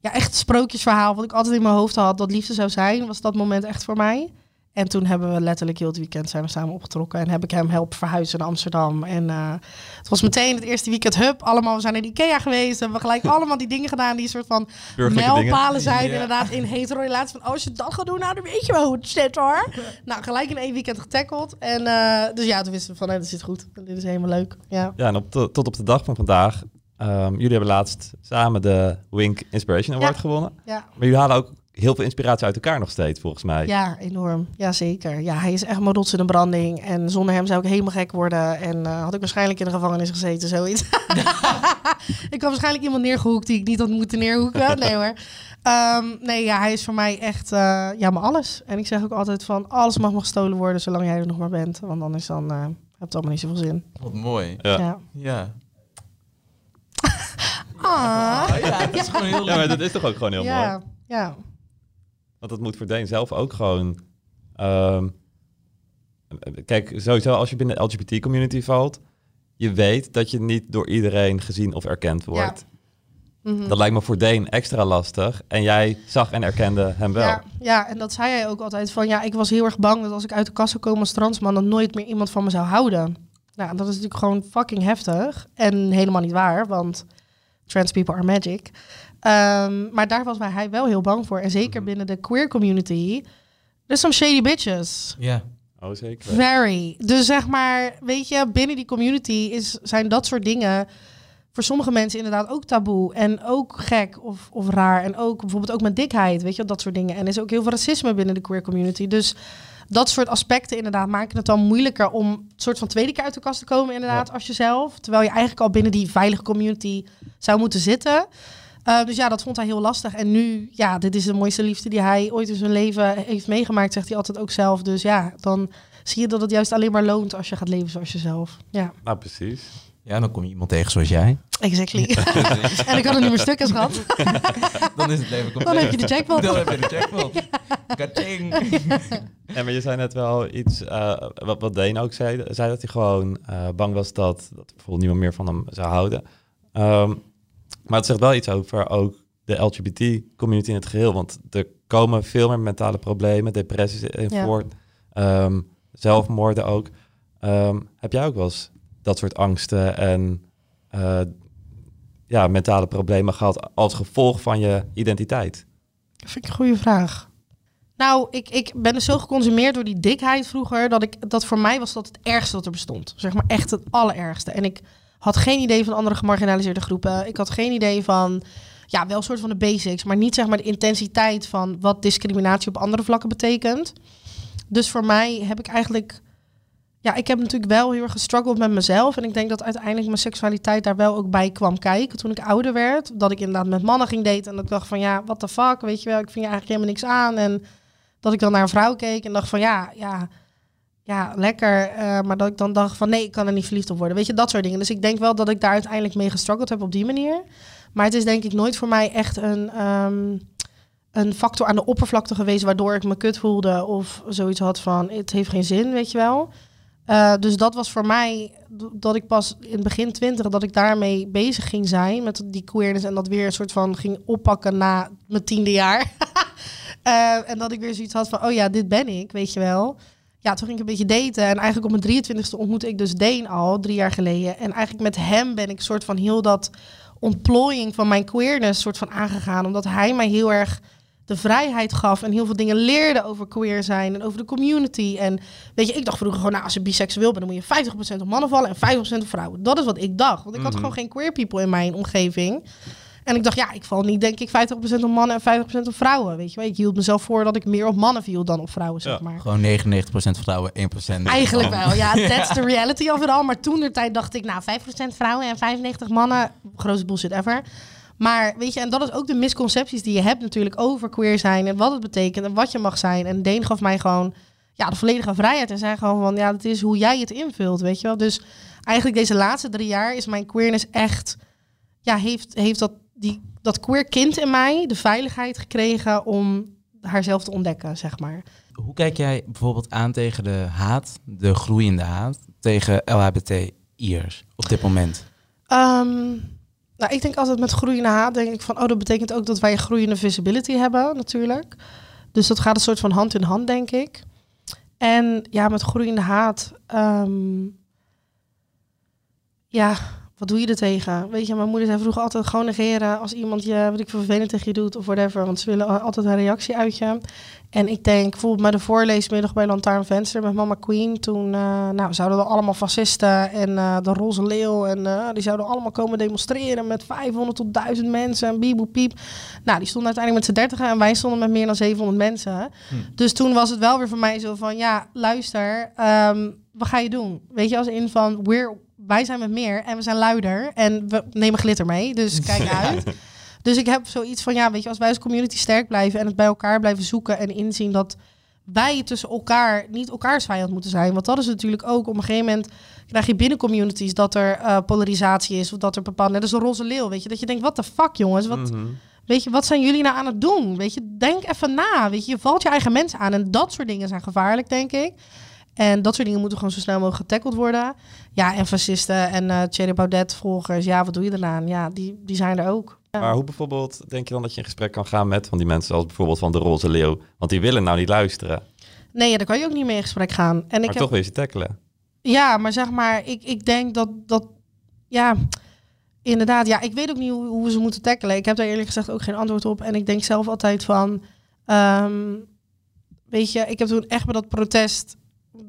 ja, echt sprookjesverhaal. Wat ik altijd in mijn hoofd had, dat liefde zou zijn, was dat moment echt voor mij. En toen hebben we letterlijk heel het weekend zijn we samen opgetrokken. En heb ik hem helpen verhuizen naar Amsterdam. En uh, het was meteen het eerste weekend, hup, allemaal, we zijn naar de Ikea geweest. Hebben we gelijk allemaal die dingen gedaan die soort van mijlpalen zijn. Ja. Inderdaad, in hetero-relaties. Van, oh, als je dat gaat doen, nou, dan weet je wel hoe het zit hoor. nou, gelijk in één weekend getackeld. En uh, dus ja, toen wisten we van, nee, dat zit goed. Dit is helemaal leuk. Ja, Ja, en op de- tot op de dag van vandaag. ehm, jullie hebben laatst samen de Wink Inspiration Award Ja. gewonnen. ja. Maar jullie halen ook heel veel inspiratie uit elkaar nog steeds, volgens mij. Ja, enorm. Ja, zeker. Ja, hij is echt mijn rots in de branding. En zonder hem zou ik helemaal gek worden. En eh, had ik waarschijnlijk in de gevangenis gezeten, zoiets. ik had waarschijnlijk iemand neergehoekt die ik niet had moeten neerhoeken. Nee hoor. Ehm, nee, ja, hij is voor mij echt eh, ja, maar alles. En ik zeg ook altijd van, alles mag maar gestolen worden zolang jij er nog maar bent. Want anders dan eh hebt het allemaal niet zoveel zin. Wat mooi. Ja. Ja. Ja. Ah. Ja, het is gewoon heel Ja, maar lief. dat is toch ook gewoon heel mooi. Ja, ja. Want dat moet voor Deen zelf ook gewoon... ehm, kijk, sowieso als je binnen de LGBT-community valt... je weet dat je niet door iedereen gezien of erkend wordt. Mhm. Dat lijkt me voor Deen extra lastig. En jij zag en erkende hem wel. Ja, ja, en dat zei hij ook altijd van ja, ik was heel erg bang dat als ik uit de kast zou komen als transman, dan nooit meer iemand van me zou houden. Nou, dat is natuurlijk gewoon fucking heftig en helemaal niet waar, want trans people are magic. Ehm, maar daar was hij wel heel bang voor. En zeker Mhm. binnen de queer community. There's some shady bitches. Ja. Oh, zeker. Very. Dus zeg maar, weet je, binnen die community is, zijn dat soort dingen voor sommige mensen inderdaad ook taboe. En ook gek of, of raar. En ook bijvoorbeeld ook met dikheid, weet je, dat soort dingen. En er is ook heel veel racisme binnen de queer community. Dus dat soort aspecten inderdaad maken het dan moeilijker om een soort van tweede keer uit de kast te komen inderdaad als jezelf. Terwijl je eigenlijk al binnen die veilige community zou moeten zitten. Uh, dus ja, dat vond hij heel lastig. En nu, ja, dit is de mooiste liefde die hij ooit in zijn leven heeft meegemaakt, zegt hij altijd ook zelf. Dus ja, dan zie je dat het juist alleen maar loont als je gaat leven zoals jezelf. Ja, Nou, precies. ja, dan kom je iemand tegen zoals jij. exactly. en ik had een nummer stuk gehad. Dan is het leven compleet. Dan heb je de jackpot. Dan heb je de jackpot. Ja, maar je zei net wel iets, eh, wat, wat Deen ook zei, zei dat hij gewoon eh, bang was dat, dat bijvoorbeeld niemand meer van hem zou houden. Ehm, maar het zegt wel iets over ook de LGBT-community in het geheel, want er komen veel meer mentale problemen, depressies in Ja. voort, ehm, zelfmoorden ook. Ehm, heb jij ook wel eens dat soort angsten en eh, ja, mentale problemen gehad als gevolg van je identiteit? Dat vind ik een goede vraag. Nou, ik, ik ben dus zo geconsumeerd door die dikheid vroeger, dat, ik, dat voor mij was dat het ergste wat er bestond. Zeg maar echt het allerergste. En ik had geen idee van andere gemarginaliseerde groepen. Ik had geen idee van, ja, wel een soort van de basics, maar niet zeg maar de intensiteit van wat discriminatie op andere vlakken betekent. Dus voor mij heb ik eigenlijk, ja, ik heb natuurlijk wel heel erg gestruggeld met mezelf. En ik denk dat uiteindelijk mijn seksualiteit daar wel ook bij kwam kijken toen ik ouder werd. Dat ik inderdaad met mannen ging daten en dat ik dacht van, ja, what the fuck, weet je wel, ik vind je eigenlijk helemaal niks aan. En dat ik dan naar een vrouw keek en dacht van, ja, ja, ja, lekker. eh, maar dat ik dan dacht van, nee, ik kan er niet verliefd op worden. Weet je, dat soort dingen. Dus ik denk wel dat ik daar uiteindelijk mee gestruggeld heb op die manier. Maar het is denk ik nooit voor mij echt een, ehm, een factor aan de oppervlakte geweest... waardoor ik me kut voelde of zoiets had van, het heeft geen zin, weet je wel. Eh, dus dat was voor mij dat ik pas in begin twintig... dat ik daarmee bezig ging zijn met die queerness... en dat weer een soort van ging oppakken na mijn tiende jaar... Eh, en dat ik weer zoiets had van, oh ja, dit ben ik, weet je wel. Ja, toen ging ik een beetje daten. En eigenlijk op mijn 23e ontmoette ik dus Deen al, drie jaar geleden. En eigenlijk met hem ben ik soort van heel dat ontplooiing van mijn queerness soort van aangegaan. Omdat hij mij heel erg de vrijheid gaf en heel veel dingen leerde over queer zijn en over de community. En weet je, ik dacht vroeger gewoon, nou, als je biseksueel bent, dan moet je 50% op mannen vallen en 50% op vrouwen. Dat is wat ik dacht. Want ik had Mhm. gewoon geen queer people in mijn omgeving. En ik dacht, ja, ik val niet, denk ik, 50% op mannen en 50% op vrouwen. Weet je wel, ik hield mezelf voor dat ik meer op mannen viel dan op vrouwen, zeg Ja. maar. Gewoon 99% vrouwen, 1% Eigenlijk wel, ja. That's the reality of it all. Maar toen de tijd dacht ik, nou, 5% vrouwen en 95 mannen. Grootste bullshit ever. Maar weet je, en dat is ook de misconcepties die je hebt natuurlijk over queer zijn en wat het betekent en wat je mag zijn. En Deen gaf mij gewoon ja, de volledige vrijheid en zei gewoon van, ja, dat is hoe jij het invult, weet je wel. Dus eigenlijk deze laatste drie jaar is mijn queerness echt, ja, heeft, heeft dat, die, dat queer kind in mij de veiligheid gekregen om haarzelf te ontdekken, zeg maar. Hoe kijk jij bijvoorbeeld aan tegen de haat, de groeiende haat, tegen LHBTI'ers op dit moment? Ehm, nou, ik denk altijd met groeiende haat, denk ik van, oh, dat betekent ook dat wij groeiende visibility hebben, natuurlijk. Dus dat gaat een soort van hand in hand, denk ik. En ja, met groeiende haat. ehm, ja, wat doe je er tegen? Weet je, mijn moeder zei vroeger altijd gewoon negeren als iemand je, wat ik vervelend tegen je doet of whatever. Want ze willen al- altijd een reactie uit je. En ik denk bijvoorbeeld bij de voorleesmiddag bij Lantaarn Venster met Mama Queen. Toen uh, nou, zouden er allemaal fascisten en uh, de Roze Leeuw. En uh, die zouden allemaal komen demonstreren met 500 tot 1000 mensen. En bieboe piep. Nou, die stonden uiteindelijk met z'n 30 en wij stonden met meer dan 700 mensen. Hm. Dus toen was het wel weer voor mij zo van, ja, luister, um, wat ga je doen? Weet je, als in van, we're, wij zijn met meer en we zijn luider. En we nemen glitter mee, dus kijk uit. Dus ik heb zoiets van, ja, weet je, als wij als community sterk blijven en het bij elkaar blijven zoeken en inzien dat wij tussen elkaar niet elkaars vijand moeten zijn. Want dat is natuurlijk ook op een gegeven moment krijg je binnen communities dat er uh, polarisatie is of dat er bepaald net als een roze leeuw, weet je, dat je denkt, wat de fuck jongens, wat, mm -hmm. weet je, wat zijn jullie nou aan het doen? Weet je, denk even na, weet je, je valt je eigen mensen aan en dat soort dingen zijn gevaarlijk, denk ik. En dat soort dingen moeten gewoon zo snel mogelijk getackled worden. Ja, en fascisten en uh, Thierry Baudet volgers, ja, wat doe je eraan? Ja, die, die zijn er ook. Ja. Maar hoe bijvoorbeeld denk je dan dat je in gesprek kan gaan met van die mensen zoals bijvoorbeeld van de Roze Leeuw? Want die willen nou niet luisteren. Nee, ja, daar kan je ook niet mee in gesprek gaan. En maar ik toch heb... wil je ze tackelen. Ja, maar zeg maar, ik, ik denk dat, dat, ja, inderdaad, ja, ik weet ook niet hoe, hoe we ze moeten tackelen. Ik heb daar eerlijk gezegd ook geen antwoord op. En ik denk zelf altijd van, um, weet je, ik heb toen echt bij dat protest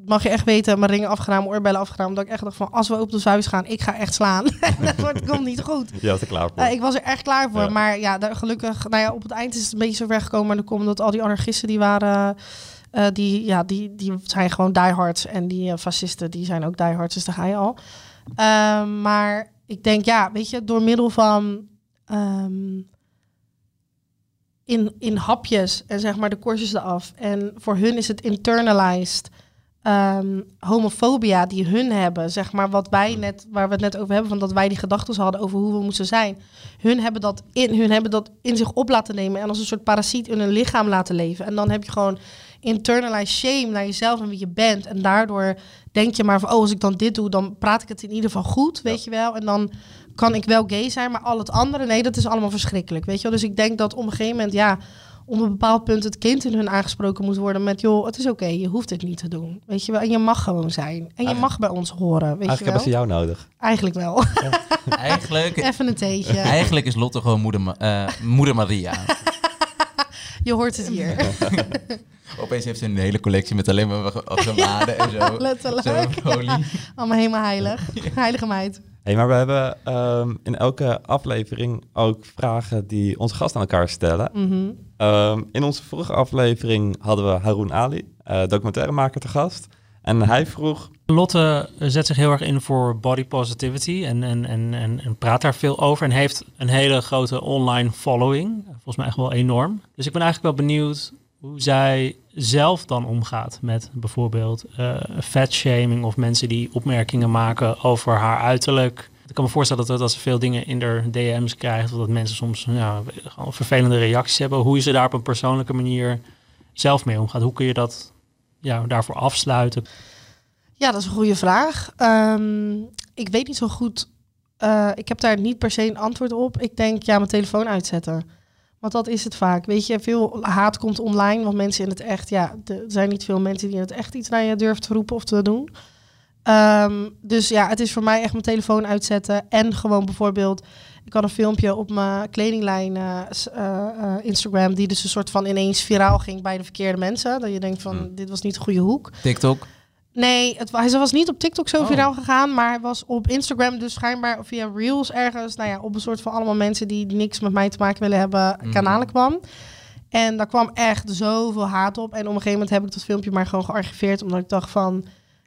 mag je echt weten, mijn ringen afgedaan, mijn oorbellen afgedaan. Omdat ik echt dacht van, als we op de vuist gaan, ik ga echt slaan. dat komt niet goed. Je was er klaar voor. Uh, ik was er echt klaar voor. Ja. Maar ja, daar, gelukkig, nou ja, op het eind is het een beetje zo ver gekomen. Maar dan komt dat al die anarchisten die waren, uh, die, ja, die, die zijn gewoon diehards. En die uh, fascisten, die zijn ook diehards. Dus daar ga je al. Uh, maar ik denk, ja, weet je, door middel van... Um, in, in hapjes en zeg maar de korstjes eraf. En voor hun is het internalized um, homofobia die hun hebben, zeg maar, wat wij net, waar we het net over hebben, van dat wij die gedachten hadden over hoe we moesten zijn. Hun hebben dat in, hun hebben dat in zich op laten nemen en als een soort parasiet in hun lichaam laten leven. En dan heb je gewoon internalized shame naar jezelf en wie je bent. En daardoor denk je maar van, oh, als ik dan dit doe, dan praat ik het in ieder geval goed, weet ja. je wel. En dan kan ik wel gay zijn, maar al het andere, nee, dat is allemaal verschrikkelijk, weet je wel. Dus ik denk dat op een gegeven moment, ja, op een bepaald punt het kind in hun aangesproken moet worden met... joh, het is oké, okay, je hoeft dit niet te doen. Weet je wel, en je mag gewoon zijn. En je Eigenlijk- mag bij ons horen, weet je Eigenlijk wel. hebben ze jou nodig. Eigenlijk wel. Eigenlijk, Even een theetje. eigenlijk is Lotte gewoon moeder, eh, moeder Maria. Je hoort het hier. Opeens heeft ze een hele collectie met alleen maar ge- gewaden en zo. Letterlijk. Zo. Allemaal helemaal heilig. Heilige meid. Hey, maar we hebben ehm, in elke aflevering ook vragen die onze gasten aan elkaar stellen. Mhm. Ehm, in onze vorige aflevering hadden we Haroon Ali, eh, documentairemaker, te gast. En hij vroeg, Lotte zet zich heel erg in voor body positivity en, en, en, en, praat daar veel over. En heeft een hele grote online following. Volgens mij echt wel enorm. Dus ik ben eigenlijk wel benieuwd hoe zij zelf dan omgaat met bijvoorbeeld eh fatshaming of mensen die opmerkingen maken over haar uiterlijk. Ik kan me voorstellen dat, dat ze veel dingen in de DM's krijgt, of dat mensen soms ja, gewoon vervelende reacties hebben. Hoe ze daar op een persoonlijke manier zelf mee omgaat. Hoe kun je dat ja, daarvoor afsluiten? Ja, dat is een goede vraag. Ehm, ik weet niet zo goed. eh, ik heb daar niet per se een antwoord op. Ik denk, ja, mijn telefoon uitzetten. Want dat is het vaak. Weet je, veel haat komt online. Want mensen in het echt, ja, er zijn niet veel mensen die in het echt iets naar je durven te roepen of te doen. Ehm, dus ja, het is voor mij echt mijn telefoon uitzetten. En gewoon bijvoorbeeld, ik had een filmpje op mijn kledinglijn eh, eh, eh, Instagram, die dus een soort van ineens viraal ging bij de verkeerde mensen. Dat je denkt van, Hmm. dit was niet de goede hoek. TikTok. Nee, het, hij was niet op TikTok zo Oh. viraal gegaan, maar hij was op Instagram dus schijnbaar via Reels ergens, nou ja, op een soort van allemaal mensen die niks met mij te maken willen hebben, Mhm. kanalen kwam. En daar kwam echt zoveel haat op. En op een gegeven moment heb ik dat filmpje maar gewoon gearchiveerd, omdat ik dacht van,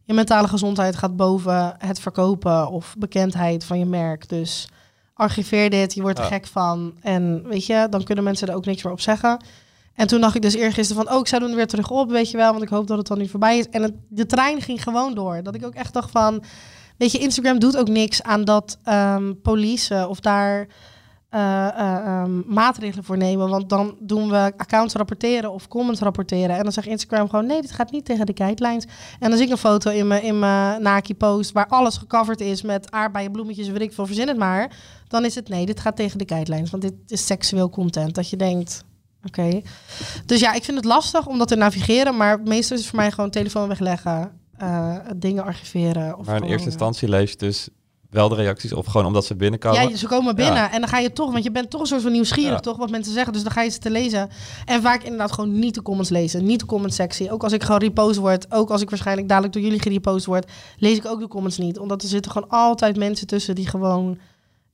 je mentale gezondheid gaat boven het verkopen of bekendheid van je merk. Dus archiveer dit, je wordt er Ja. gek van. En weet je, dan kunnen mensen er ook niks meer op zeggen. En toen dacht ik dus eergisteren van, oh, ik zet hem er weer terug op, weet je wel, want ik hoop dat het dan nu voorbij is. En het, de trein ging gewoon door. Dat ik ook echt dacht van, weet je, Instagram doet ook niks aan dat ehm police of daar eh, eh, ehm, maatregelen voor nemen. Want dan doen we accounts rapporteren of comments rapporteren. En dan zegt Instagram gewoon, nee, dit gaat niet tegen de guidelines. En dan zie ik een foto in mijn, in mijn Naki-post waar alles gecoverd is met aardbeien, bloemetjes, weet ik veel, verzin het maar. Dan is het, nee, dit gaat tegen de guidelines, want dit is seksueel content. Dat je denkt, Oké. Dus ja, ik vind het lastig om dat te navigeren. Maar meestal is het voor mij gewoon telefoon wegleggen. eh, dingen archiveren. Of Maar in gewoon, eerste instantie lees je dus wel de reacties of gewoon omdat ze binnenkomen. Ja, ze komen binnen Ja. en dan ga je toch, want je bent toch een soort van nieuwsgierig, Ja. toch, wat mensen zeggen. Dus dan ga je ze te lezen. En vaak inderdaad gewoon niet de comments lezen, niet de comment sectie. Ook als ik gewoon repost word, ook als ik waarschijnlijk dadelijk door jullie gerepost word, lees ik ook de comments niet. Omdat er zitten gewoon altijd mensen tussen die gewoon,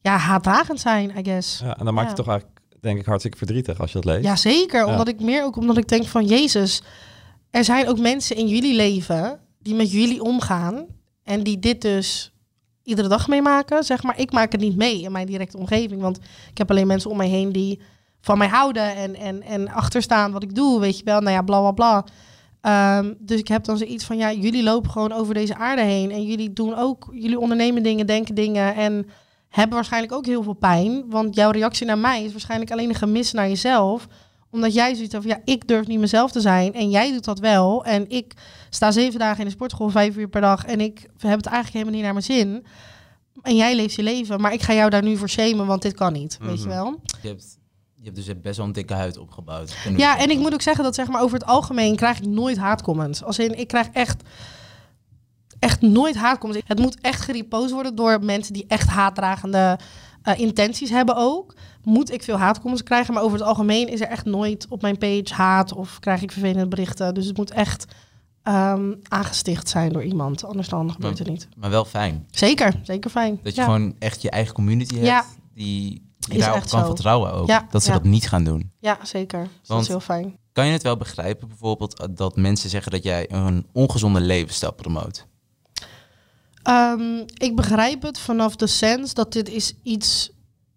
ja, haatdragend zijn, I guess. Ja, en dan maak je toch eigenlijk, denk ik, hartstikke verdrietig als je dat leest. Ja, zeker. Omdat ik meer ook omdat ik denk van Jezus, er zijn ook mensen in jullie leven die met jullie omgaan en die dit dus iedere dag meemaken. Zeg maar, ik maak het niet mee in mijn directe omgeving, want ik heb alleen mensen om mij heen die van mij houden en, en, en achterstaan wat ik doe, weet je wel. Nou ja, bla bla bla. Ehm, dus ik heb dan zoiets van, ja, jullie lopen gewoon over deze aarde heen en jullie doen ook, jullie ondernemen dingen, denken dingen en hebben waarschijnlijk ook heel veel pijn. Want jouw reactie naar mij is waarschijnlijk alleen een gemis naar jezelf. Omdat jij zoiets van, ja, ik durf niet mezelf te zijn. En jij doet dat wel. En ik sta zeven dagen in de sportschool, vijf uur per dag. En ik heb het eigenlijk helemaal niet naar mijn zin. En jij leeft je leven. Maar ik ga jou daar nu voor shamen, want dit kan niet. Weet je Mhm. wel? Je hebt, je hebt dus best wel een dikke huid opgebouwd. Ja, en ik moet ook zeggen dat zeg maar over het algemeen krijg ik nooit haatcomments. Als in, ik krijg echt, echt nooit haatcomments. Het moet echt gerepost worden door mensen die echt haatdragende eh, intenties hebben ook. Moet ik veel haatcomments krijgen, maar over het algemeen is er echt nooit op mijn page haat of krijg ik vervelende berichten. Dus het moet echt ehm, aangesticht zijn door iemand, anders dan gebeurt het niet. Maar wel fijn. Zeker, zeker fijn. Dat je ja. gewoon echt je eigen community hebt. Ja. Die, daarop echt kan zo. vertrouwen ook. Ja, Dat ze dat niet gaan doen. ja, zeker. Dus dat is heel fijn. Kan je het wel begrijpen bijvoorbeeld eh, dat mensen zeggen dat jij een ongezonde levensstijl promoot? Ehm, ik begrijp het vanaf de sens dat dit is iets,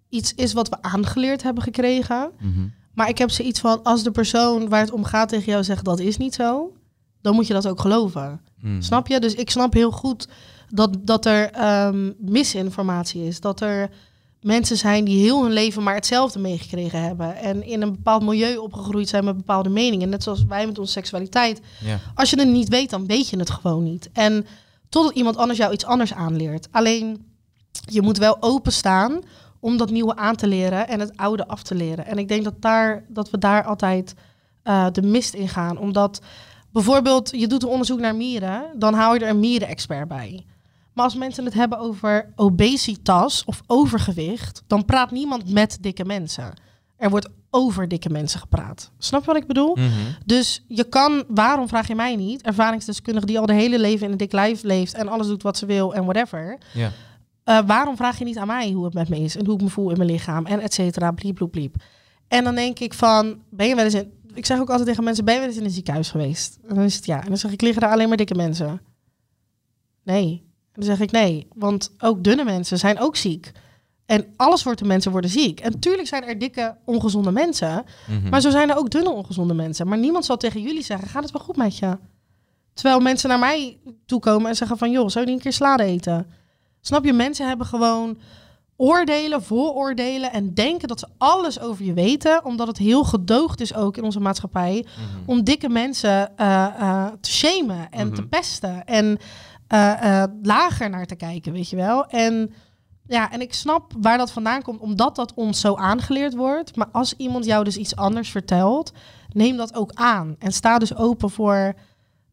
iets is wat we aangeleerd hebben gekregen. Mhm. Maar ik heb zoiets van, als de persoon waar het om gaat tegen jou zegt dat is niet zo, dan moet je dat ook geloven. Hmm. Snap je? Dus ik snap heel goed dat, dat er ehm, misinformatie is. Dat er mensen zijn die heel hun leven maar hetzelfde meegekregen hebben. En in een bepaald milieu opgegroeid zijn met bepaalde meningen. Net zoals wij met onze seksualiteit. Als je het niet weet, dan weet je het gewoon niet. En totdat iemand anders jou iets anders aanleert. Alleen, je moet wel openstaan om dat nieuwe aan te leren en het oude af te leren. En ik denk dat, daar, dat we daar altijd eh, de mist in gaan. Omdat bijvoorbeeld, je doet een onderzoek naar mieren, dan hou je er een mierenexpert bij. Maar als mensen het hebben over obesitas of overgewicht, dan praat niemand met dikke mensen. Er wordt over dikke mensen gepraat. Snap je wat ik bedoel? Mhm. Dus je kan, waarom vraag je mij niet, ervaringsdeskundige die al de hele leven in een dik lijf leeft en alles doet wat ze wil en whatever. Eh, waarom vraag je niet aan mij hoe het met me is en hoe ik me voel in mijn lichaam en et cetera, bliep, bliep, bliep. En dan denk ik van, ben je wel eens in, ik zeg ook altijd tegen mensen, ben je wel eens in een ziekenhuis geweest? En dan is het ja. En dan zeg ik, liggen daar alleen maar dikke mensen? Nee. En dan zeg ik nee, want ook dunne mensen zijn ook ziek. En alle soorten mensen worden ziek. En tuurlijk zijn er dikke, ongezonde mensen. Mhm. Maar zo zijn er ook dunne, ongezonde mensen. Maar niemand zal tegen jullie zeggen, gaat het wel goed met je? Terwijl mensen naar mij toekomen en zeggen van... joh, zou je niet een keer salade eten? Snap je? Mensen hebben gewoon oordelen, vooroordelen... en denken dat ze alles over je weten... omdat het heel gedoogd is ook in onze maatschappij... Mhm. om dikke mensen eh, eh, te shamen en te Mhm. pesten... en eh, lager naar te kijken, weet je wel? En... Ja, en ik snap waar dat vandaan komt, omdat dat ons zo aangeleerd wordt. Maar als iemand jou dus iets anders vertelt, neem dat ook aan. En sta dus open voor,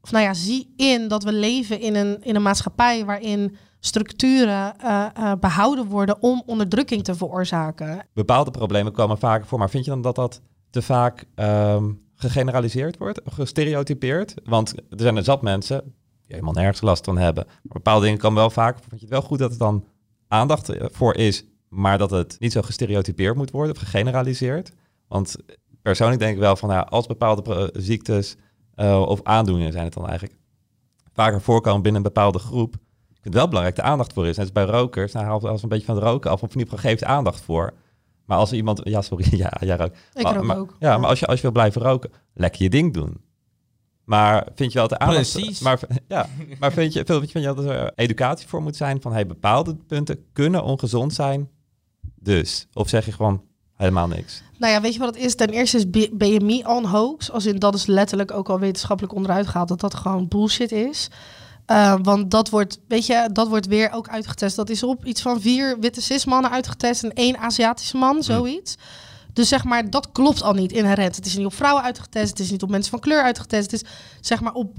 of nou ja, zie in dat we leven in een, in een maatschappij waarin structuren eh, eh, behouden worden om onderdrukking te veroorzaken. Bepaalde problemen komen vaker voor, maar vind je dan dat dat te vaak ehm, gegeneraliseerd wordt, gestereotypeerd? Want er zijn er zat mensen die helemaal nergens last van hebben. Maar bepaalde dingen komen wel vaker. Vind je het wel goed dat er dan aandacht eh, voor is, maar dat het niet zo gestereotypeerd moet worden of gegeneraliseerd? Want persoonlijk denk ik wel van, nou, als bepaalde pro- ziektes eh, of aandoeningen zijn het dan eigenlijk vaker voorkomen binnen een bepaalde groep, ik vind het wel belangrijk dat er aandacht voor is. Net als bij rokers, nou haal als een beetje van het roken af, of in ieder geval geeft aandacht voor. Maar als iemand, ja sorry, ja, jij rookt. Ik maar, rook maar- ook. Ja, maar als je, als je wil blijven roken, lekker je ding doen. Maar vind je wel de aandacht... Precies. Maar, ja, maar vind je, vind je dat er educatie voor moet zijn van hey, bepaalde punten kunnen ongezond zijn, dus? Of zeg je gewoon helemaal niks? Nou ja, weet je wat het is? Ten eerste is BMI een hoax. Als in dat is letterlijk ook al wetenschappelijk onderuit gehaald dat dat gewoon bullshit is. Eh, want dat wordt, weet je, dat wordt weer ook uitgetest. Dat is op iets van vier witte cis-mannen uitgetest en één Aziatische man, zoiets. Dus zeg maar, dat klopt al niet inherent. Het is niet op vrouwen uitgetest, het is niet op mensen van kleur uitgetest. Het is zeg maar op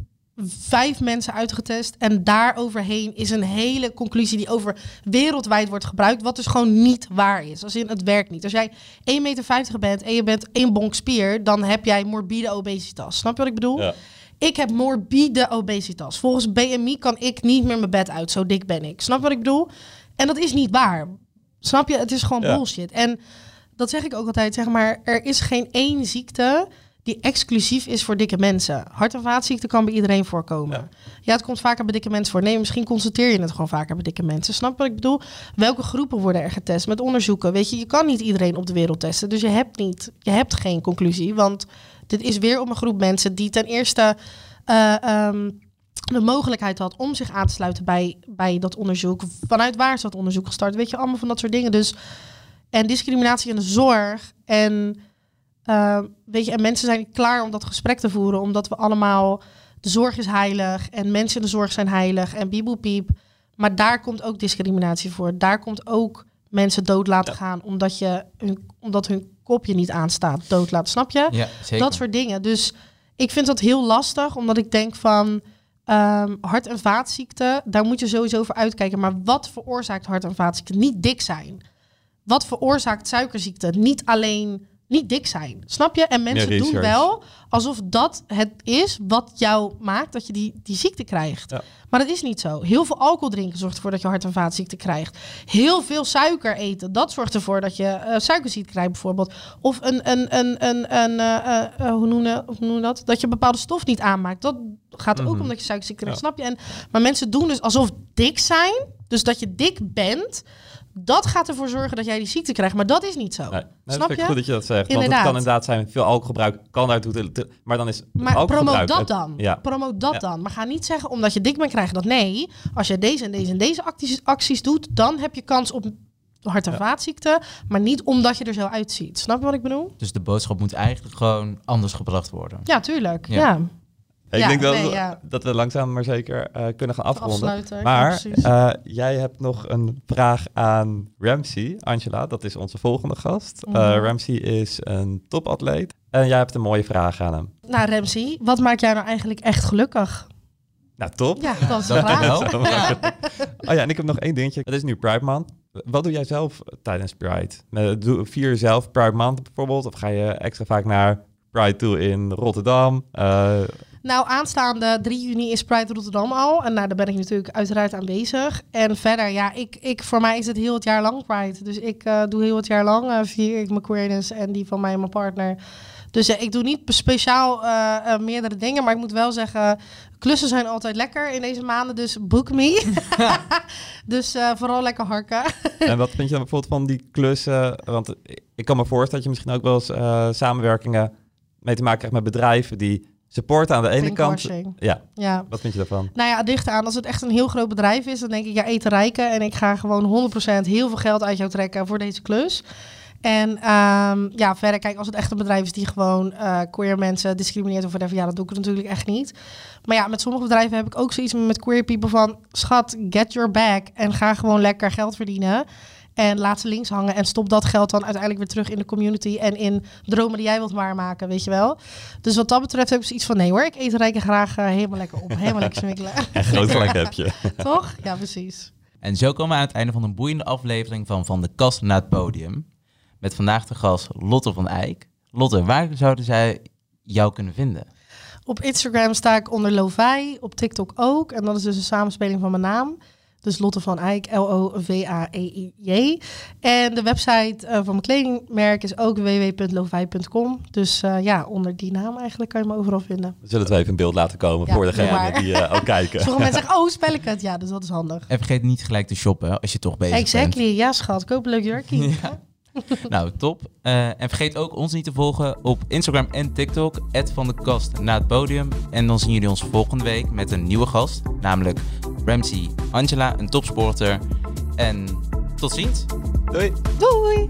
vijf mensen uitgetest. En daaroverheen is een hele conclusie die over wereldwijd wordt gebruikt. Wat dus gewoon niet waar is. Als in het werkt niet. Als jij 1,50 meter bent en je bent één bonk spier, dan heb jij morbide obesitas. Snap je wat ik bedoel? Ja. Ik heb morbide obesitas. Volgens BMI kan ik niet meer mijn bed uit. Zo dik ben ik. Snap je wat ik bedoel? En dat is niet waar. Snap je? Het is gewoon Ja. bullshit. En dat zeg ik ook altijd. Zeg maar, er is geen één ziekte die exclusief is voor dikke mensen. Hart- en vaatziekten kan bij iedereen voorkomen. Ja. Ja. het komt vaker bij dikke mensen voor. Nee, misschien constateer je het gewoon vaker bij dikke mensen. Snap wat ik bedoel? Welke groepen worden er getest met onderzoeken? Weet je, je kan niet iedereen op de wereld testen. Dus je hebt niet, je hebt geen conclusie. Want dit is weer om een groep mensen die ten eerste eh, ehm, de mogelijkheid had om zich aan te sluiten bij, bij dat onderzoek. Vanuit waar is dat onderzoek gestart? Weet je, allemaal van dat soort dingen. Dus, en discriminatie in de zorg. En, eh, weet je, en mensen zijn klaar om dat gesprek te voeren. Omdat we allemaal, de zorg is heilig. En mensen in de zorg zijn heilig. En piep. Maar daar komt ook discriminatie voor. Daar komt ook mensen dood laten Ja. gaan. Omdat, je hun, omdat hun kopje niet aanstaat. Dood laten, snap je? Ja, zeker. Dat soort dingen. Dus ik vind dat heel lastig, omdat ik denk van ehm, hart- en vaatziekten, daar moet je sowieso voor uitkijken. Maar wat veroorzaakt hart- en vaatziekten? Niet dik zijn. Wat veroorzaakt suikerziekte? Niet alleen niet dik zijn. Snap je? En mensen doen wel alsof dat het is wat jou maakt dat je die, die ziekte krijgt. Ja. Maar dat is niet zo. Heel veel alcohol drinken zorgt ervoor dat je hart- en vaatziekten krijgt. Heel veel suiker eten, dat zorgt ervoor dat je eh, suikerziekte krijgt bijvoorbeeld. Of een, een, een, een, een eh, eh, hoe, noemen, hoe noemen we dat? Dat je bepaalde stof niet aanmaakt. Dat gaat ook Mhm. omdat je suikerziekte krijgt, Ja. snap je? En, maar mensen doen dus alsof dik zijn, dus dat je dik bent, dat gaat ervoor zorgen dat jij die ziekte krijgt. Maar dat is niet zo. Nee, nee, dat Snap ik je? goed dat je dat zegt. Want het kan inderdaad zijn, veel alcoholgebruik kan daartoe... te- te- Maar dan is het Maar promoot dat dan. Ja. Promoot dat Ja. dan. Maar ga niet zeggen, omdat je dik bent, krijg je dat. Nee, als je deze en deze en deze acties, acties doet, dan heb je kans op hart- en Ja. vaatziekten. Maar niet omdat je er zo uitziet. Snap je wat ik bedoel? Dus de boodschap moet eigenlijk gewoon anders gebracht worden. Ja, tuurlijk. Ja. Ik Ja, denk dat, nee, we- ja. dat we langzaam maar zeker eh, kunnen gaan afronden. Afsluiten. Maar eh, jij hebt nog een vraag aan Ramsey, Angela. Dat is onze volgende gast. Mhm. Ramsey is een topatleet. En jij hebt een mooie vraag aan hem. Nou, Ramsey, wat maakt jou nou eigenlijk echt gelukkig? Nou, top. Ja, dat is. Ja. Oh ja, en ik heb nog één dingetje. Het is nu Pride Month. Wat doe jij zelf tijdens Pride? Doe, vier je zelf Pride Month bijvoorbeeld? Of ga je extra vaak naar Pride toe in Rotterdam? Eh, Nou, aanstaande 3 juni is Pride Rotterdam al. En nou, daar ben ik natuurlijk uiteraard aanwezig. En verder, ja, ik, ik, voor mij is het heel het jaar lang Pride. Dus ik eh, doe heel het jaar lang eh, vier ik mijn queerness en die van mij en mijn partner. Dus eh, ik doe niet speciaal meerdere dingen. Maar ik moet wel zeggen, klussen zijn altijd lekker in deze maanden. Dus book me. dus vooral lekker harken. en wat vind je dan bijvoorbeeld van die klussen? Want ik kan me voorstellen dat je misschien ook wel eens samenwerkingen mee te maken krijgt met bedrijven die supporten aan de ene kant. Ja, Ja. wat vind je daarvan? Nou ja, dicht aan. Als het echt een heel groot bedrijf is, dan denk ik, ja, eten rijken. En ik ga gewoon 100% heel veel geld uit jou trekken voor deze klus. En ehm, ja, verder, kijk, als het echt een bedrijf is die gewoon eh queer mensen discrimineert of whatever, ja, dat doe ik natuurlijk echt niet. Maar ja, met sommige bedrijven heb ik ook zoiets met queer people van, schat, get your bag en ga gewoon lekker geld verdienen. En laat ze links hangen en stop dat geld dan uiteindelijk weer terug in de community en in dromen die jij wilt waarmaken, weet je wel. Dus wat dat betreft heb ik zoiets van, nee hoor, ik eet rijken graag eh, helemaal lekker op, helemaal lekker smikkelen. En groot gelijk heb je. Toch? Ja, precies. En zo komen we aan het einde van een boeiende aflevering van Van de Kast naar het Podium. Met vandaag de gast Lotte van Eyck. Lotte, waar zouden zij jou kunnen vinden? Op Instagram sta ik onder Lovai, op TikTok ook. En dat is dus een samenspeling van mijn naam. Dus Lotte van Eyck, L-O-V-A-E-I-J. En de website eh, van mijn kledingmerk is ook www.lovai.com. Dus eh, ja, onder die naam eigenlijk kan je me overal vinden. We zullen het wel even in beeld laten komen Ja, voor degenen die eh, ook kijken. Sommige mensen zeggen, oh, spel ik het? Ja, dus dat is handig. En vergeet niet gelijk te shoppen als je toch bezig Exactly, bent. ja schat. Koop een leuk jurkie. Nou, top. Eh, en vergeet ook ons niet te volgen op Instagram en TikTok. van de kast naar het podium. En dan zien jullie ons volgende week met een nieuwe gast. Namelijk Ramsey Angela, een topsporter. En tot ziens. Doei! Doei!